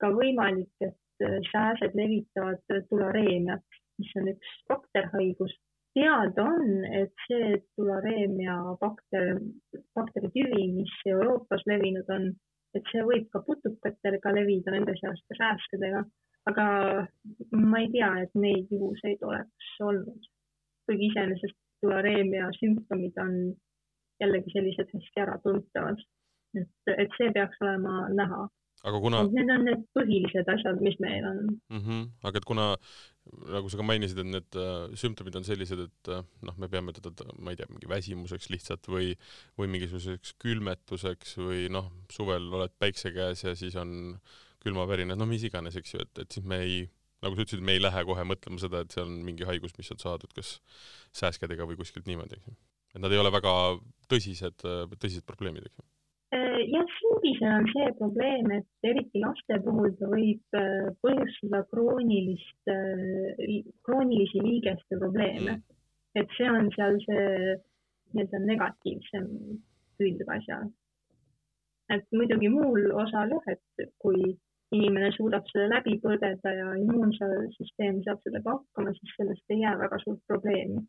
ka võimalik, et äh, sääsed levitavad tulareemiat, mis on üks bakterhaigus. teada on, et see tulareemia bakter, bakteritüvi, mis Euroopas levinud on, et see võib ka putukatega levida, nende seas ka sääskedega aga ma ei tea, et neid juhuseid oleks olnud kuigi iseenesest tulareemia sümptomid on jällegi sellised hästi äratuntavad. et, et see peaks olema näha. aga kuna. Need on need põhilised asjad, mis meil on mm. -hmm. aga et kuna nagu sa ka mainisid, et need äh, sümptomid on sellised, et äh, noh, me peame teda, ma ei tea, mingi väsimuseks lihtsalt või, või mingisuguseks külmetuseks või noh, suvel oled päikse käes ja siis on külmavärinad, no mis iganes, eks ju, et, et siis me ei nagu sa ütlesid, me ei lähe kohe mõtlema seda, et see on mingi haigus, mis on saadud kas sääskedega või kuskilt niimoodi, eks ju. et nad ei ole väga tõsised, tõsised probleemid, eks ju. Äh, jah, sündisel on see probleem, et eriti laste puhul ta võib äh, põhjustada kroonilist, äh, kroonilisi liigeste probleeme mm.. et see on seal see nii-öelda negatiivsem külg asjal. et muidugi muul osal jah, et kui inimene suudab selle läbi põdeda ja immuunsüsteem saab sellega hakkama, siis sellest ei jää väga suurt probleemi.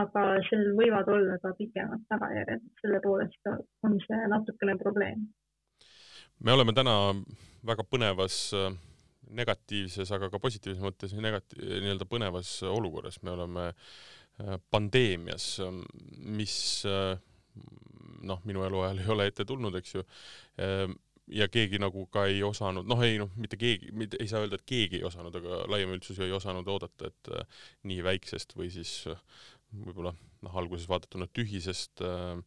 aga sellel võivad olla ka pikemad tagajärjed, selle poolest on see natukene probleem. me oleme täna väga põnevas äh, negatiivses, aga ka positiivses mõttes negati-, nii-öelda põnevas olukorras, me oleme äh, pandeemias, mis äh, noh, minu eluajal ei ole ette tulnud, eks ju ja keegi nagu ka ei osanud, noh, ei noh, mitte keegi, mitte ei saa öelda, et keegi ei osanud, aga laiem üldsus ju ei osanud oodata, et äh, nii väiksest või siis äh, võib-olla noh, alguses vaadatuna tühisest äh,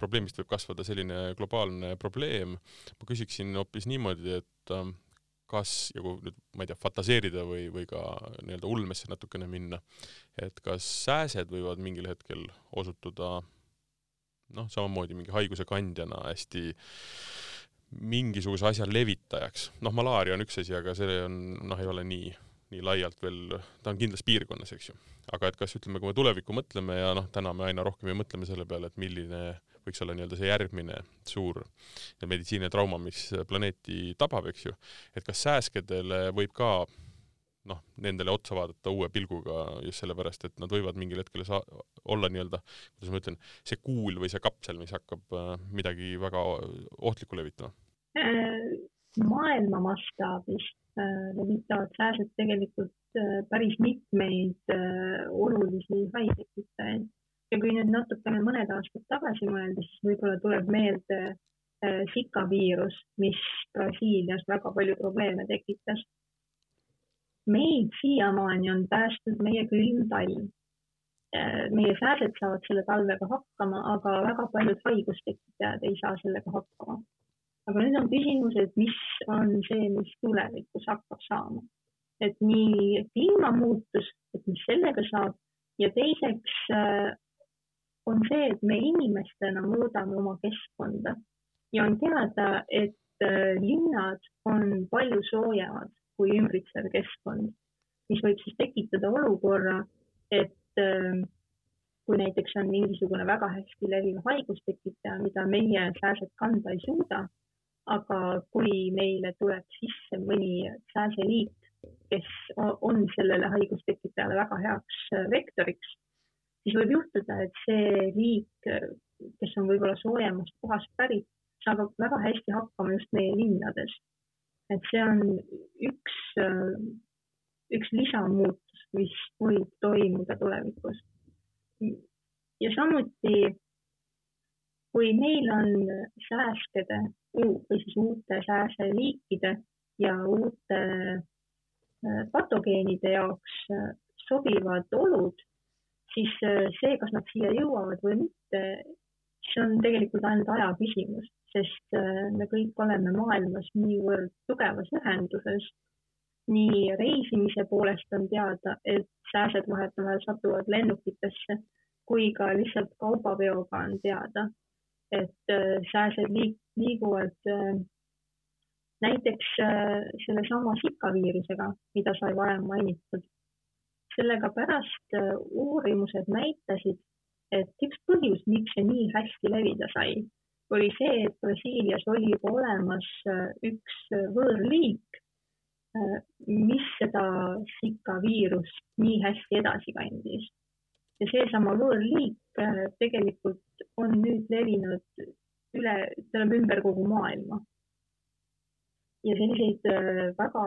probleemist võib kasvada selline globaalne probleem. ma küsiksin hoopis niimoodi, et äh, kas, ja kui nüüd, ma ei tea, fantaseerida või, või ka nii-öelda ulmesse natukene minna, et kas sääsed võivad mingil hetkel osutuda noh, samamoodi mingi haiguse kandjana hästi mingisuguse asja levitajaks. noh, malaaria on üks asi, aga see on, noh, ei ole nii, nii laialt veel, ta on kindlas piirkonnas, eks ju. aga et kas ütleme, kui me tulevikku mõtleme ja noh, täna me aina rohkem ju mõtleme selle peale, et milline võiks olla nii-öelda see järgmine suur meditsiiniline trauma, mis planeeti tabab, eks ju, et kas sääskedele võib ka noh, nendele otsa vaadata uue pilguga just sellepärast, et nad võivad mingil hetkel saa-, olla nii-öelda, kuidas ma ütlen, see kuul või see kapsel, mis hakkab äh, midagi väga ohtlikku levitama? Äh, maailma mastaabis äh, levitavad sääsed tegelikult päris mitmeid olulisi haigestekitajaid ja kui nüüd natukene mõned aastad tagasi mõelda, siis võib-olla tuleb meelde Zika viirus, mis Brasiilias väga palju probleeme tekitas meid siiamaani on päästnud meie külm talv. Meie sääsed saavad selle talvega hakkama, aga väga paljud haigustekitajad ei saa sellega hakkama. aga nüüd on küsimus, et mis on see, mis tulevikus hakkab saama. et nii kliimamuutus, et mis sellega saab ja teiseks on see, et me inimestena muudame oma keskkonda ja on teada, et linnad on palju soojemad kui ümbritsev keskkond, mis võib siis tekitada olukorra, et kui näiteks on mingisugune väga hästi leviv haigustekitaja, mida meie sääsed kanda ei suuda, aga kui meile tuleb sisse mõni sääseliik, kes on sellele haigustekitajale väga heaks vektoriks, siis võib juhtuda, et see liik, kes on võib-olla soojemast kohast pärit, saab väga hästi hakkama just meie linnades. Et see on üks, üks lisamuutus, mis võib toimuda tulevikus. Ja samuti, kui meil on sääskede või siis uute sääseliikide ja uute äh, patogeenide jaoks äh, sobivad olud, siis äh, see, kas nad siia jõuavad või mitte, see on tegelikult ainult aja küsimus, sest me kõik oleme maailmas niivõrd tugevas ühenduses. nii reisimise poolest on teada, et sääsed vahetevahel satuvad lennukitesse kui ka lihtsalt kaubaveoga on teada, et äh, sääsed liik-, liiguvad äh, näiteks äh, sellesama Zika viirusega, mida sai varem mainitud. sellega pärast uurimused näitasid, et üks põhjus, miks see nii hästi levida sai, oli see, et Brasiilias oli juba olemas üks võõrliik, mis seda Zika viirust nii hästi edasi kandis ja seesama võõrliik äh, tegelikult on nüüd levinud üle, tähendab ümber kogu maailma. ja selliseid äh, väga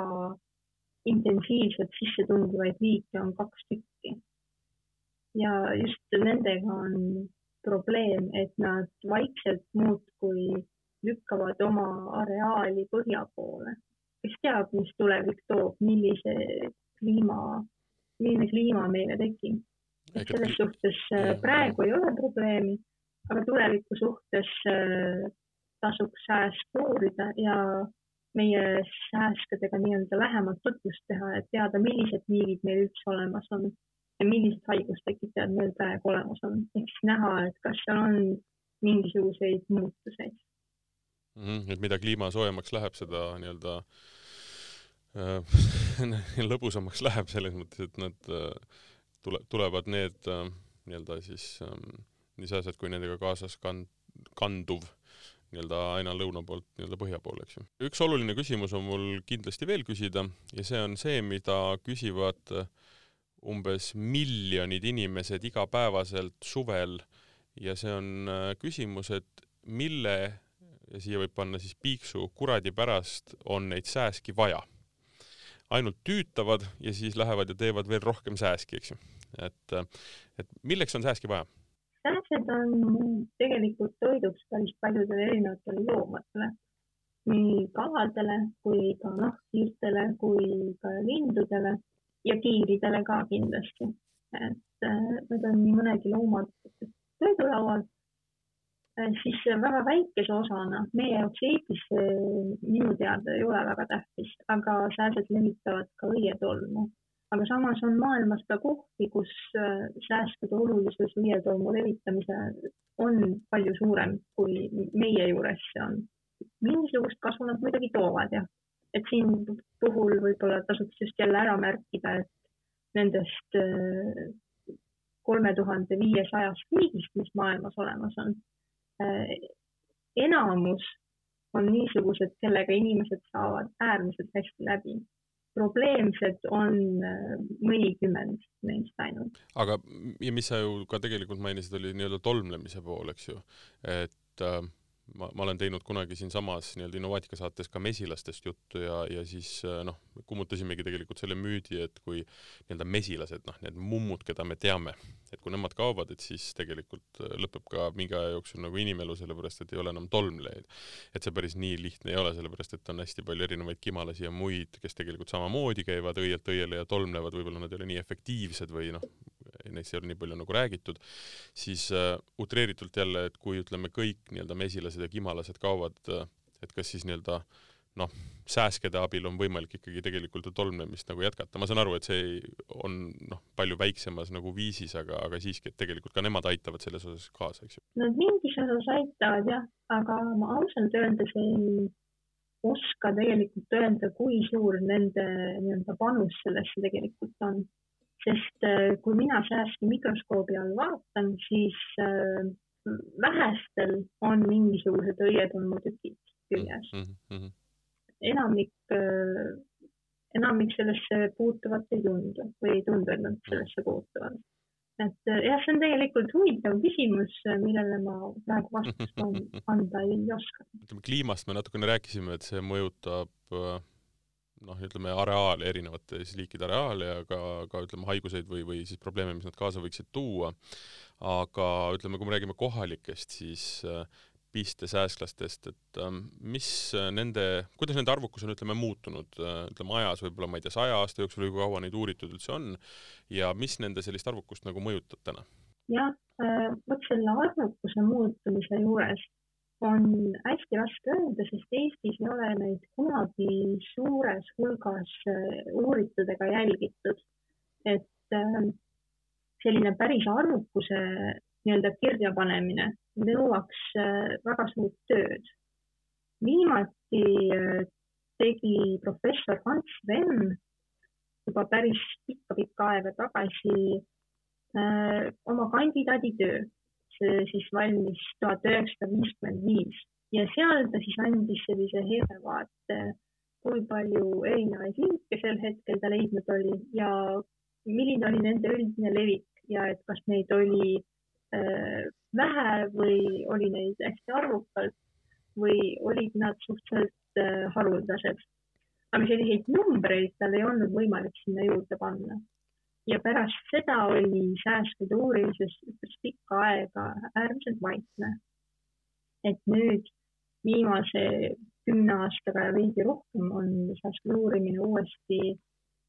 intensiivselt sisse tungivaid liike on kaks tükki. Ja just nendega on probleem, et nad vaikselt muudkui lükkavad oma areaali põhja poole. kes teab, mis tulevik toob, millise kliima, milline kliima meile tekib. Et selles suhtes äh, praegu ei ole probleemi, aga tuleviku suhtes äh, tasuks sääst uurida ja meie sääskedega nii-öelda lähemalt tutvust teha, et teada, millised liigid meil üldse olemas on ja millised haigustekitajad meil praegu olemas on, ehk siis näha, et kas seal on mingisuguseid muutuseid mm. -hmm, et mida kliima soojemaks läheb, seda nii-öelda äh, lõbusamaks läheb selles mõttes, et nad äh, tule, tulevad need äh, nii-öelda siis ähm, nii sääsed kui nendega kaasas kand-, kanduv nii-öelda aina lõuna poolt nii-öelda põhja poole, eks ju. üks oluline küsimus on mul kindlasti veel küsida ja see on see, mida küsivad äh, umbes miljonid inimesed igapäevaselt suvel ja see on äh, küsimus, et mille ja siia võib panna siis piiksu kuradi pärast on neid sääski vaja ainult tüütavad ja siis lähevad ja teevad veel rohkem sääski, eks ju. et, et milleks on sääski vaja? sääsed on tegelikult toiduks päris paljudele erinevatele loomadele, nii kaladele kui ka nahkhiirtele kui ka lindudele ja kiiridele ka kindlasti. et äh, need on nii mõnegi looma toidulaual Äh, siis väga väikese osana, meie jaoks Eestis minu teada ei ole väga tähtis, aga sääsed levitavad ka õietolmu. aga samas on maailmas ka kohti, kus äh, säästude olulisus õietolmu levitamisel on palju suurem, kui meie juures see on. mingisugust kasu nad muidugi toovad jah, et siin puhul võib-olla tasuks just jälle ära märkida, et nendest äh, kolme tuhande viiesajast liigist, mis maailmas olemas on Äh, enamus on niisugused, kellega inimesed saavad äärmiselt hästi läbi. probleemsed on äh, mõnikümmend neist ainult. aga, ja mis sa ju ka tegelikult mainisid, oli nii-öelda tolmlemise pool, eks ju, et äh, ma, ma olen teinud kunagi siinsamas nii-öelda Innovaatika saates ka mesilastest juttu ja, ja siis äh, noh, kummutasimegi tegelikult selle müüdi, et kui nii-öelda mesilased, noh, need mummud, keda me teame, et kui nemad kaovad, et siis tegelikult äh, lõpeb ka mingi aja jooksul nagu inimelu, sellepärast et ei ole enam tolmlejaid. et see päris nii lihtne ei ole, sellepärast et on hästi palju erinevaid kimalasi ja muid, kes tegelikult samamoodi käivad õielt õiele ja tolmlevad, võib-olla nad ei ole nii efektiivsed või noh, neist ei ole nii palju nagu räägitud, siis uh, utreeritult jälle, et kui ütleme, kõik nii-öelda mesilased ja kimalased kaovad, äh, et kas siis nii-öelda noh, sääskede abil on võimalik ikkagi tegelikult ju tolmnemist nagu jätkata, ma saan aru, et see on noh, palju väiksemas nagu viisis, aga, aga siiski, et tegelikult ka nemad aitavad selles osas kaasa, eks ju. Nad mingis osas aitavad jah, aga ma ausalt öeldes ei oska tegelikult öelda, kui suur nende nii-öelda panus sellesse tegelikult on. Sest äh, kui mina sääski mikroskoobi all vaatan, siis äh, vähestel on mingisugused õietolmutükid küljes mm. -hmm enamik, äh, enamik sellesse puutuvat ei tundu või ei tundu, et nad sellesse puutuvad. et jah, see on tegelikult huvitav küsimus, millele ma praegu vastust anda ei oska. ütleme kliimast me natukene rääkisime, et see mõjutab noh, ütleme areaali, erinevate siis liikide areaali ja ka, ka ütleme haiguseid või, või siis probleeme, mis nad kaasa võiksid tuua. aga ütleme, kui me räägime kohalikest, siis pistesääsklastest, et ähm, mis äh, nende, kuidas nende arvukus on, ütleme, muutunud, äh, ütleme ajas võib-olla, ma ei tea, saja aasta jooksul või kui kaua neid uuritud üldse on ja mis nende sellist arvukust nagu mõjutab täna? jah, äh, vot selle arvukuse muutumise juures on hästi raske öelda, sest Eestis ei ole neid kunagi suures hulgas uuritud ega jälgitud. et selline päris arvukuse nii-öelda kirjapanemine nõuaks äh, väga suurt tööd. viimati äh, tegi professor Hans Venn juba päris pikka-pikka aega tagasi äh, oma kandidaaditöö. Siis valmis tuhat üheksasada viiskümmend viis ja seal ta siis andis sellise hea vaate, kui palju erinevaid liike sel hetkel ta leidnud oli ja milline oli nende üldine levik ja et kas neid oli Äh, vähe või oli neid hästi arvukalt või olid nad suhteliselt äh, haruldased. aga selliseid numbreid tal ei olnud võimalik sinna juurde panna. Ja pärast seda oli säästmine uurimises üpris pikka aega äärmiselt vaikne. et nüüd viimase kümne aastaga ja veidi rohkem on säästmine uurimine uuesti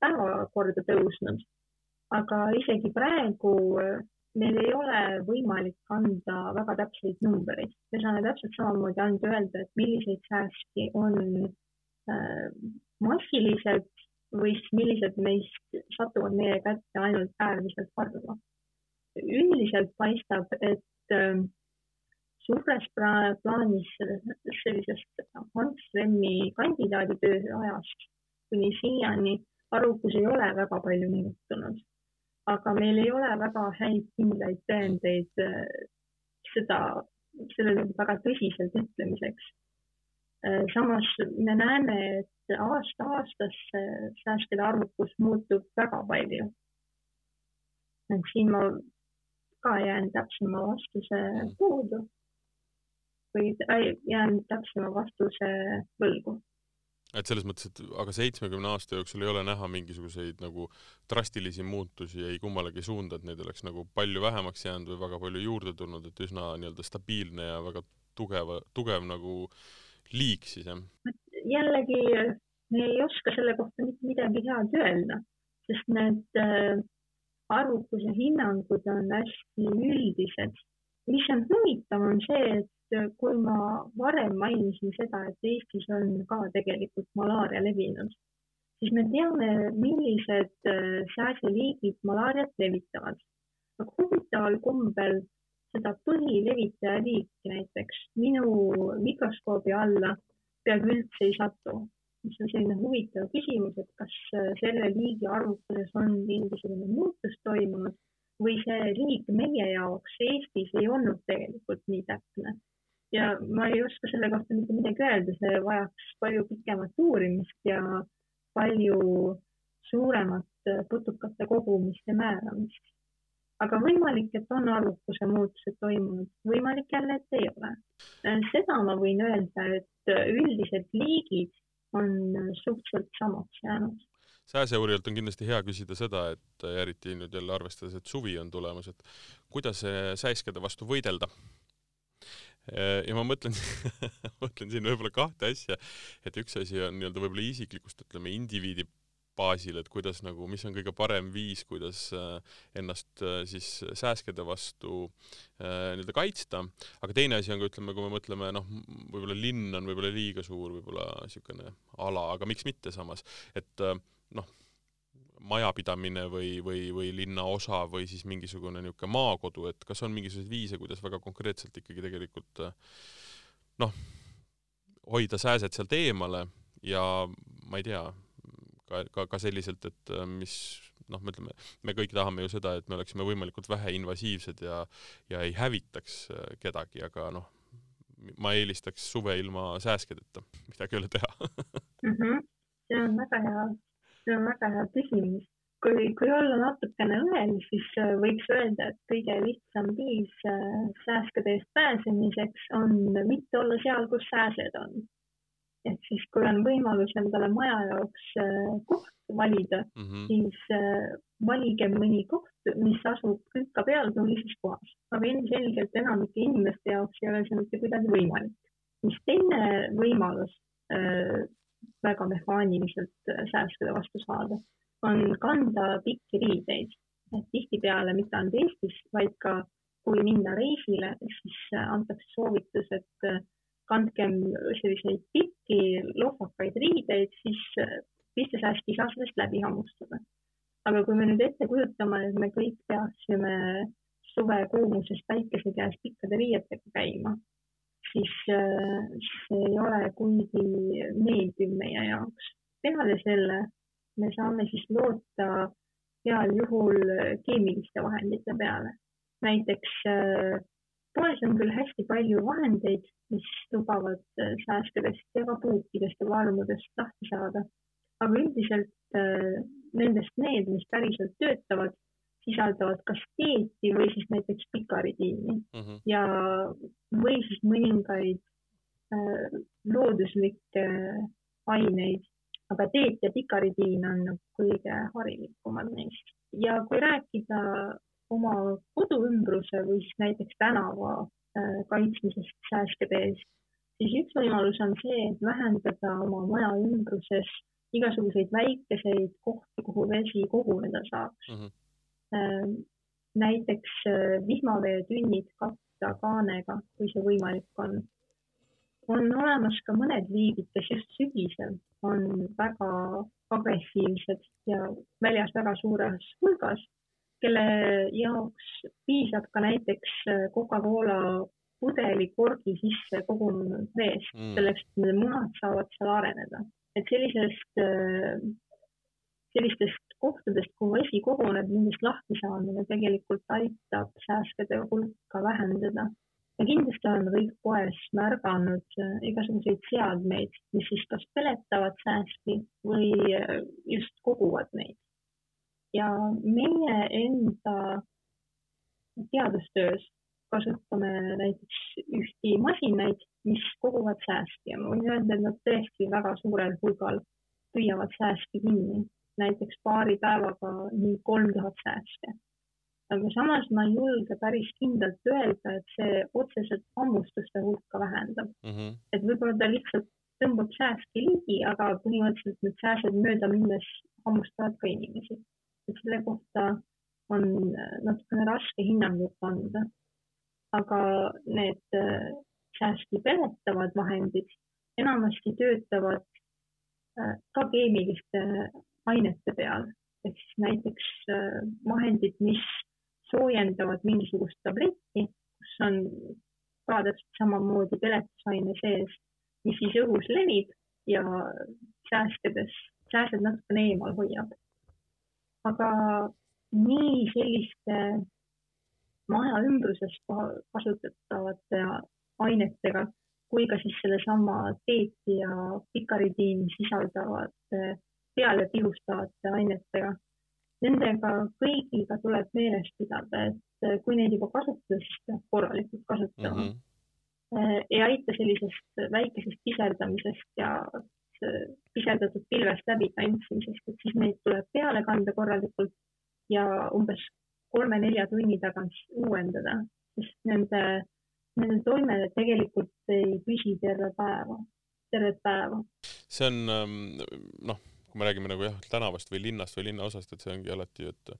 päevakorda tõusnud. aga isegi praegu meil ei ole võimalik anda väga täpseid numbreid. me saame täpselt samamoodi ainult öelda, et milliseid sääski on äh, massiliselt või siis millised neist satuvad meie kätte ainult äärmiselt harva. üldiselt paistab, et äh, suures plaanis sellisest Hans Remmi kandidaaditöö ajast kuni siiani arvukus ei ole väga palju muutunud aga meil ei ole väga häid kindlaid tõendeid äh, seda, selle väga tõsiselt ütlemiseks. Äh, samas me näeme, et aasta-aastasse säästjate arvukus muutub väga palju. et siin ma ka jään täpsema vastuse puudu või jään täpsema vastuse võlgu et selles mõttes, et aga seitsmekümne aasta jooksul ei ole näha mingisuguseid nagu drastilisi muutusi ei kummalegi suunda, et neid oleks nagu palju vähemaks jäänud või väga palju juurde tulnud, et üsna nii-öelda stabiilne ja väga tugeva, tugev nagu liik siis jah? Jällegi me ei oska selle kohta mitte midagi head öelda, sest need äh, arvukuse hinnangud on hästi üldised. mis on huvitav, on see, et kui ma varem mainisin seda, et Eestis on ka tegelikult malaaria levinud, siis me teame, millised äh, sääseliigid malaariat levitavad. aga huvitaval kombel seda põhilevitaja liiki näiteks minu mikroskoobi alla peaaegu üldse ei satu, mis on selline huvitav küsimus, et kas äh, selle liigi arvukuses on mingisugune muutus toimunud või see liik meie jaoks Eestis ei olnud tegelikult nii täpne ja ma ei oska selle kohta mitte midagi öelda, see vajaks palju pikemat uurimist ja palju suuremat putukate kogumist ja määramist. Aga võimalik, et on arvukuse muutused toimunud, võimalik jälle, et ei ole. seda ma võin öelda, et üldiselt liigid on suhteliselt samaks jäänud. Sääseuurijalt on kindlasti hea küsida seda, et eriti nüüd jälle arvestades, et suvi on tulemas, et kuidas sääskede vastu võidelda. Ja ma mõtlen mõtlen siin võib-olla kahte asja, et üks asi on nii-öelda võib-olla isiklikust, ütleme, indiviidi baasil, et kuidas nagu, mis on kõige parem viis, kuidas äh, ennast äh, siis sääskede vastu äh, nii-öelda kaitsta, aga teine asi on ka, ütleme, kui me mõtleme, noh, võib-olla linn on võib-olla liiga suur, võib-olla niisugune ala, aga miks mitte samas, et noh, majapidamine või, või, või linnaosa või siis mingisugune niisugune maakodu, et kas on mingisuguseid viise, kuidas väga konkreetselt ikkagi tegelikult noh, hoida sääsed sealt eemale ja ma ei tea, ka, ka, ka selliselt, et äh, mis noh, me ütleme, me kõik tahame ju seda, et me oleksime võimalikult vähe invasiivsed ja ja ei hävitaks äh, kedagi, aga noh, ma eelistaks suve ilma sääskedeta, midagi ei ole teha mm. -hmm. see on väga hea, see on väga hea küsimus. kui, kui olla natukene õel, siis äh, võiks öelda, et kõige lihtsam viis sääskede eest pääsemiseks on mitte olla seal, kus sääsed on et siis, kui on võimalus endale maja jaoks äh, koht valida mm, -hmm. siis äh, valige mõni koht, mis asub külka peal tulises kohas. aga ilmselgelt enamike inimeste jaoks ei ole see mitte kuidagi võimalik. mis teine võimalus äh, väga mehaaniliselt säästude vastu saada, on kanda pikki riideid. et tihtipeale mitte ainult Eestis, vaid ka kui minna reisile, siis antakse soovitus, et kandkem selliseid pikki lohvakaid riideid, siis pistesääst ei saa sellest läbi hammustada. aga kui me nüüd ette kujutame, et me kõik peaksime suve kuumuses päikese käes pikkade riietega käima, siis see ei ole kuigi meeldiv meie jaoks. peale selle me saame siis loota heal juhul keemiliste vahendite peale. näiteks poes on küll hästi palju vahendeid, mis lubavad äh, sääskedest ja ka puukidest ja varmudest lahti saada. aga üldiselt äh, nendest need, mis päriselt töötavad, sisaldavad kas teeti või siis näiteks pikaridiini mm -hmm. ja, või siis mõningaid äh, looduslikke aineid, aga teet ja pikaridiin on nagu kõige harilikumad neist. ja kui rääkida oma koduümbruse või siis näiteks tänava äh, kaitsmisest sääskede eest, siis üks võimalus on see, et vähendada oma maja ümbruses igasuguseid väikeseid kohti, kuhu vesi koguneda saaks mm. -hmm. näiteks äh, vihmaveetünnid katta kaanega, kui see võimalik on. on olemas ka mõned liigid, kes just sügisel on väga agressiivsed ja väljas väga suures hulgas kelle jaoks piisab ka näiteks äh, Coca-Cola pudeli korgi sisse kogunenud veest mm., selleks, et need munad saavad seal areneda. et sellisest, äh, sellistest kohtadest, kuhu vesi koguneb, nendest lahti saamine tegelikult aitab sääskede hulka vähendada. ja kindlasti on kõik poes märganud äh, igasuguseid seadmeid, mis siis kas peletavad sääski või just koguvad neid ja meie enda teadustöös kasutame näiteks ühti masinaid, mis koguvad sääski ja ma võin öelda, et nad tõesti väga suurel hulgal püüavad sääski kinni, näiteks paari päevaga nii kolm tuhat sääske. aga samas ma ei julge päris kindlalt öelda, et see otseselt hammustuste hulka vähendab mm. -hmm. et võib-olla ta lihtsalt tõmbab sääski ligi, aga põhimõtteliselt need sääsed mööda minnes hammustavad ka inimesi et selle kohta on äh, natukene raske hinnangut anda. aga need äh, säästi peletavad vahendid enamasti töötavad äh, ka keemiliste ainete peal ehk siis näiteks vahendid, mis soojendavad mingisugust tabletti, kus on ka täpselt samamoodi peletusaine sees, mis siis õhus levib ja sääskedes, sääsed natukene eemal hoiab aga nii selliste maja ümbruses kasutatavate ainetega kui ka siis sellesama teeti ja pikaridiini sisaldavate peale pihustavate ainetega. Nendega kõigiga tuleb meeles pidada, et kui neid juba kasutada, siis peab korralikult kasutama mm. -hmm. ei aita sellisest väikesest piserdamisest ja pisendatud pilvest läbi tantsimisest, et siis neid tuleb peale kanda korralikult ja umbes kolme-nelja tunni tagant uuendada, sest nende, nende toime tegelikult ei püsi terve päeva, tervet päeva. see on ähm, noh, kui me räägime nagu jah, tänavast või linnast või linnaosast, et see ongi alati, et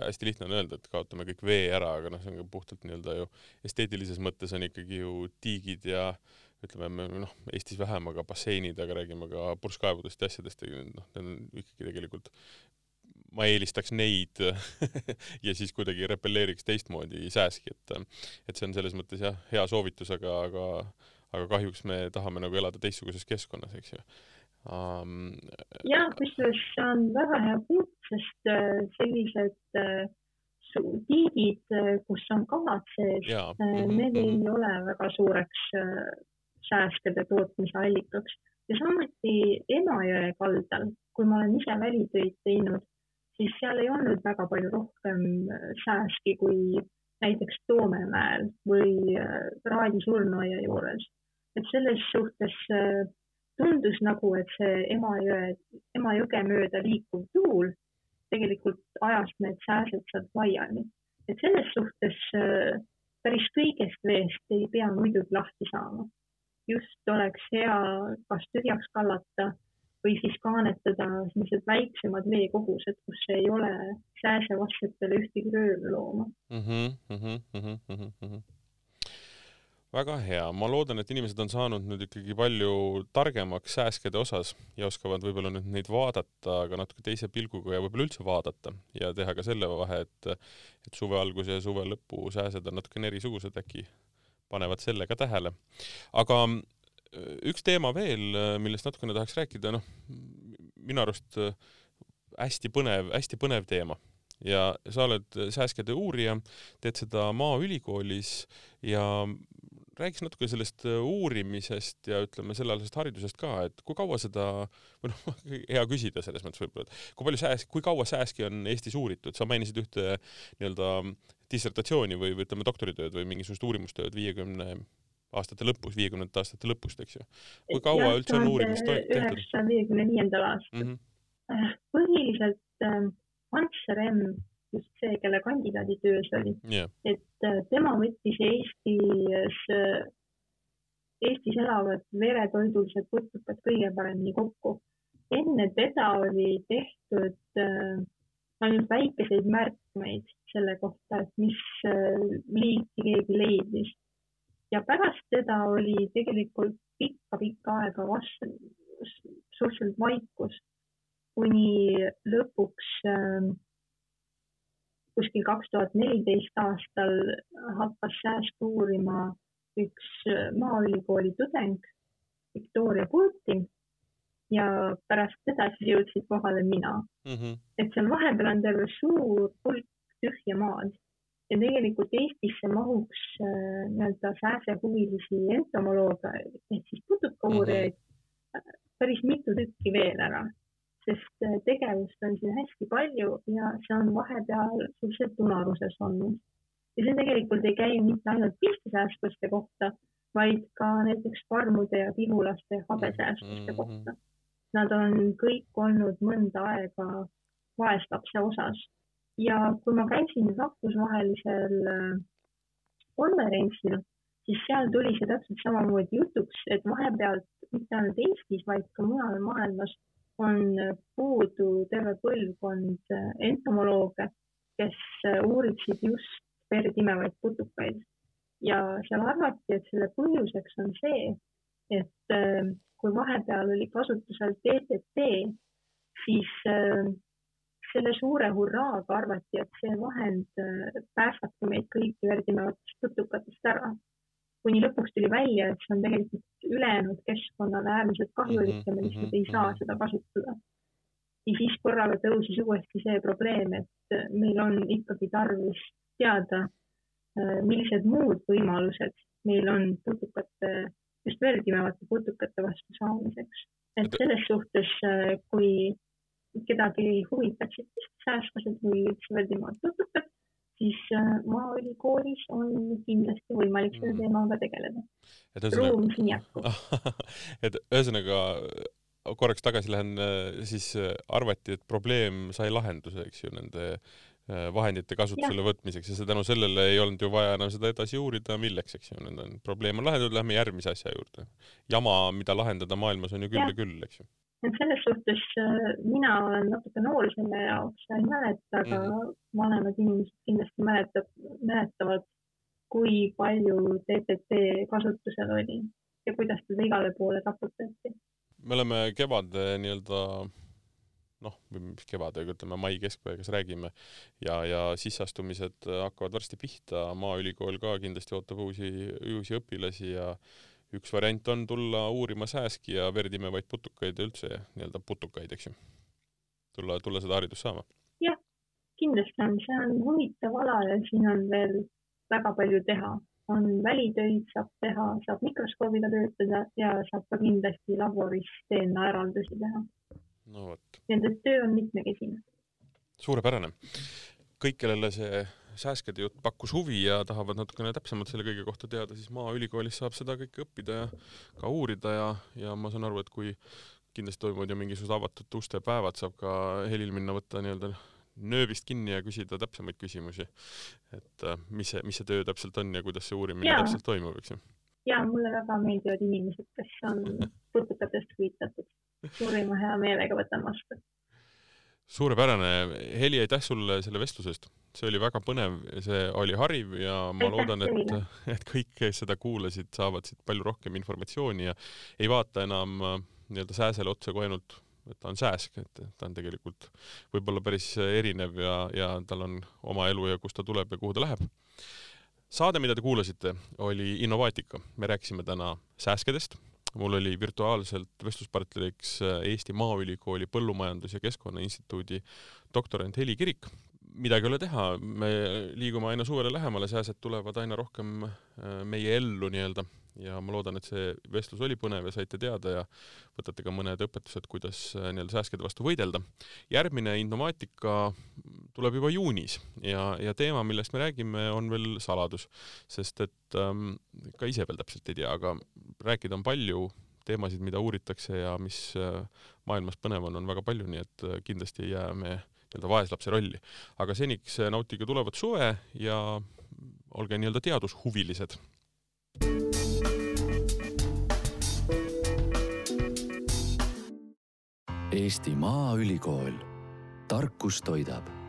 hästi lihtne on öelda, et kaotame kõik vee ära, aga noh, see on ka puhtalt nii-öelda ju esteetilises mõttes on ikkagi ju tiigid ja ütleme noh, Eestis vähem, aga basseinid, aga räägime ka purskkaevudest ja asjadest, noh, need on ikkagi tegelikult ma eelistaks neid ja siis kuidagi repelleeriks teistmoodi sääski, et et see on selles mõttes jah, hea soovitus, aga, aga aga kahjuks me tahame nagu elada teistsuguses keskkonnas, eks ju um,. jah, kusjuures see on väga hea punkt, sest äh, sellised äh, tiigid, äh, kus on kalad sees, need ei mhm. ole väga suureks sääskede tootmise allikaks ja samuti Emajõe kaldal, kui ma olen ise välitöid teinud, siis seal ei olnud väga palju rohkem sääski kui näiteks Toomemäel või Raadi surnuaia juures et selles suhtes äh, tundus nagu, et see Emajõe, Emajõge mööda liikuv tuul tegelikult ajas need sääsed sealt laiali. et selles suhtes äh, päris kõigest veest ei pea muidugi lahti saama. Just oleks hea kas tühjaks kallata või siis kaanetada sellised väiksemad veekogused, kus ei ole sääsevastsetele ühtegi röövlooma mm. -hmm, mm -hmm, mm -hmm väga hea, ma loodan, et inimesed on saanud nüüd ikkagi palju targemaks sääskede osas ja oskavad võib-olla nüüd neid vaadata ka natuke teise pilguga ja võib-olla üldse vaadata ja teha ka selle vahe, et et suve alguse ja suve lõpu sääsed on natukene erisugused, äkki panevad selle ka tähele. aga äh, üks teema veel, äh, millest natukene tahaks rääkida, noh, minu arust äh, hästi põnev, hästi põnev teema ja sa oled sääskede uurija, teed seda Maaülikoolis ja räägiks natuke sellest äh, uurimisest ja ütleme sellealasest haridusest ka, et kui kaua seda, või noh, hea küsida selles mõttes võib-olla, et kui palju sääsk, kui kaua sääski on Eestis uuritud, sa mainisid ühte nii-öelda dissertatsiooni või, või ütleme doktoritööd või mingisugust uurimustööd viiekümne aastate lõpus, viiekümnendate aastate lõpust, eks ju. kui kaua ja, üldse on uurimist tehtud? üheksasaja viiekümne viiendal aastal mm. -hmm. põhiliselt äh, Ants Rem just see, kelle kandidaaditöö see oli yeah.. et äh, tema võttis Eestis, äh, Eestis elavad veretoidulised putukad kõige paremini kokku. enne teda oli tehtud äh, ainult väikeseid märkmeid selle kohta, et mis liiki keegi leidis. ja pärast teda oli tegelikult pikka-pikka aega vastu, suhteliselt vaikus, kuni lõpuks äh, kuskil kaks tuhat neliteist aastal hakkas säästu uurima üks Maaülikooli tudeng, Victoria Putin ja pärast teda siis jõudsin kohale mina mm. -hmm. et seal vahepeal on terve suur hulk tühja maad ja tegelikult Eestisse mahuks äh, nii-öelda sääsehuvilisi entomolooge ehk siis putukauurijaid mm -hmm. päris mitu tükki veel ära sest äh, tegevust on siin hästi palju ja see on vahepeal suhteliselt unaruses olnud. ja see tegelikult ei käi mitte ainult pistisäästlaste kohta, vaid ka näiteks farmude ja pigulaste habesäästlaste mm -hmm. kohta. Nad on kõik olnud mõnda aega vaeslapse osas ja kui ma käisin rahvusvahelisel äh, konverentsil, siis seal tuli see täpselt samamoodi jutuks, et vahepeal mitte ainult Eestis, vaid ka mujal maailmas on puudu terve põlvkond entomolooge, kes uuriksid just verd imevaid putukaid. ja seal arvati, et selle põhjuseks on see, et äh, kui vahepeal oli kasutusel DDT, siis äh, selle suure hurraaga arvati, et see vahend äh, päästabki meid kõiki verd imevatest putukatest ära kuni lõpuks tuli välja, et see on tegelikult ülejäänud keskkonnale äärmiselt kahjulik ja me mhm, lihtsalt ei mhm, saa mhm. seda kasutada. ja siis korraga tõusis uuesti see probleem, et meil on ikkagi tarvis teada, äh, millised muud võimalused meil on putukate, just veelkimevate putukate vastu saamiseks. et selles suhtes, äh, kui kedagi huvitaksid säästlased või üldse veelkimevad putukad, siis äh, Maaülikoolis on kindlasti võimalik selle mm. teemaga tegeleda. ruum siin jätkub et ühesõnaga korraks tagasi lähen, äh, siis äh, arvati, et probleem sai lahenduse, eks ju, nende vahendite kasutusele ja. võtmiseks ja see tänu sellele ei olnud ju vaja enam seda edasi uurida, milleks, eks ju, nende probleem on lahendatud, lähme järgmise asja juurde. jama, mida lahendada maailmas on ju küll ja, ja küll, eks ju et selles suhtes äh, mina olen natuke noor selle jaoks ja ei mäleta, aga -hmm. vanemad inimesed kindlasti mäletab, mäletavad, kui palju DDT kasutusel oli ja kuidas teda igale poole taputati. me oleme kevade nii-öelda noh, mis kevadega, ütleme mai keskpaigas räägime ja, ja sisseastumised hakkavad varsti pihta, Maaülikool ka kindlasti ootab uusi, uusi õpilasi ja üks variant on tulla uurima sääski ja verd imevaid putukaid ja üldse nii-öelda putukaid, eks ju. tulla, tulla seda haridust saama. jah, kindlasti on, see on huvitav ala ja siin on veel väga palju teha. on välitöid saab teha, saab mikroskoobiga töötada ja saab ka kindlasti laboris DNA eraldusi teha. no vot. nii et töö on mitmekesine. suurepärane. kõik, kellele see sääskede jutt pakkus huvi ja tahavad natukene täpsemalt selle kõige kohta teada, siis Maaülikoolis saab seda kõike õppida ja ka uurida ja, ja ma saan aru, et kui kindlasti toimuvad ju mingisugused avatud uste päevad, saab ka Helil minna võtta nii-öelda nööbist kinni ja küsida täpsemaid küsimusi. et äh, mis see, mis see töö täpselt on ja kuidas see uurimine ja. täpselt toimub, eks ju? jaa, mulle väga meeldivad inimesed, kes on putukatest huvitatud. suurima hea meelega võtan vastu suurepärane, Heli, aitäh sulle selle vestluse eest, see oli väga põnev, see oli hariv ja ma loodan, et, et kõik, kes seda kuulasid, saavad siit palju rohkem informatsiooni ja ei vaata enam äh, nii-öelda sääsele otsa kui ainult, et ta on sääsk, et ta on tegelikult võib-olla päris erinev ja, ja tal on oma elu ja kust ta tuleb ja kuhu ta läheb. saade, mida te kuulasite, oli Innovaatika, me rääkisime täna sääskedest mul oli virtuaalselt vestluspartneriks Eesti Maaülikooli Põllumajandus- ja Keskkonnainstituudi doktorant Heli Kirik. Midagi ei ole teha, me liigume aina suvele lähemale, sääsed tulevad aina rohkem äh, meie ellu nii-öelda. Ja ma loodan, et see vestlus oli põnev ja saite teada ja võtate ka mõned õpetused, kuidas äh, nii-öelda sääskede vastu võidelda. järgmine Innovaatika tuleb juba juunis ja, ja teema, millest me räägime, on veel saladus, sest et ähm, ka ise veel täpselt ei tea, aga rääkida on palju, teemasid, mida uuritakse ja mis äh, maailmas põnev on, on väga palju, nii et äh, kindlasti ei jää me nii-öelda vaeslapse rolli. aga seniks nautige tulevat suve ja olge nii-öelda teadushuvilised. Eesti Maaülikool, tarkus toidab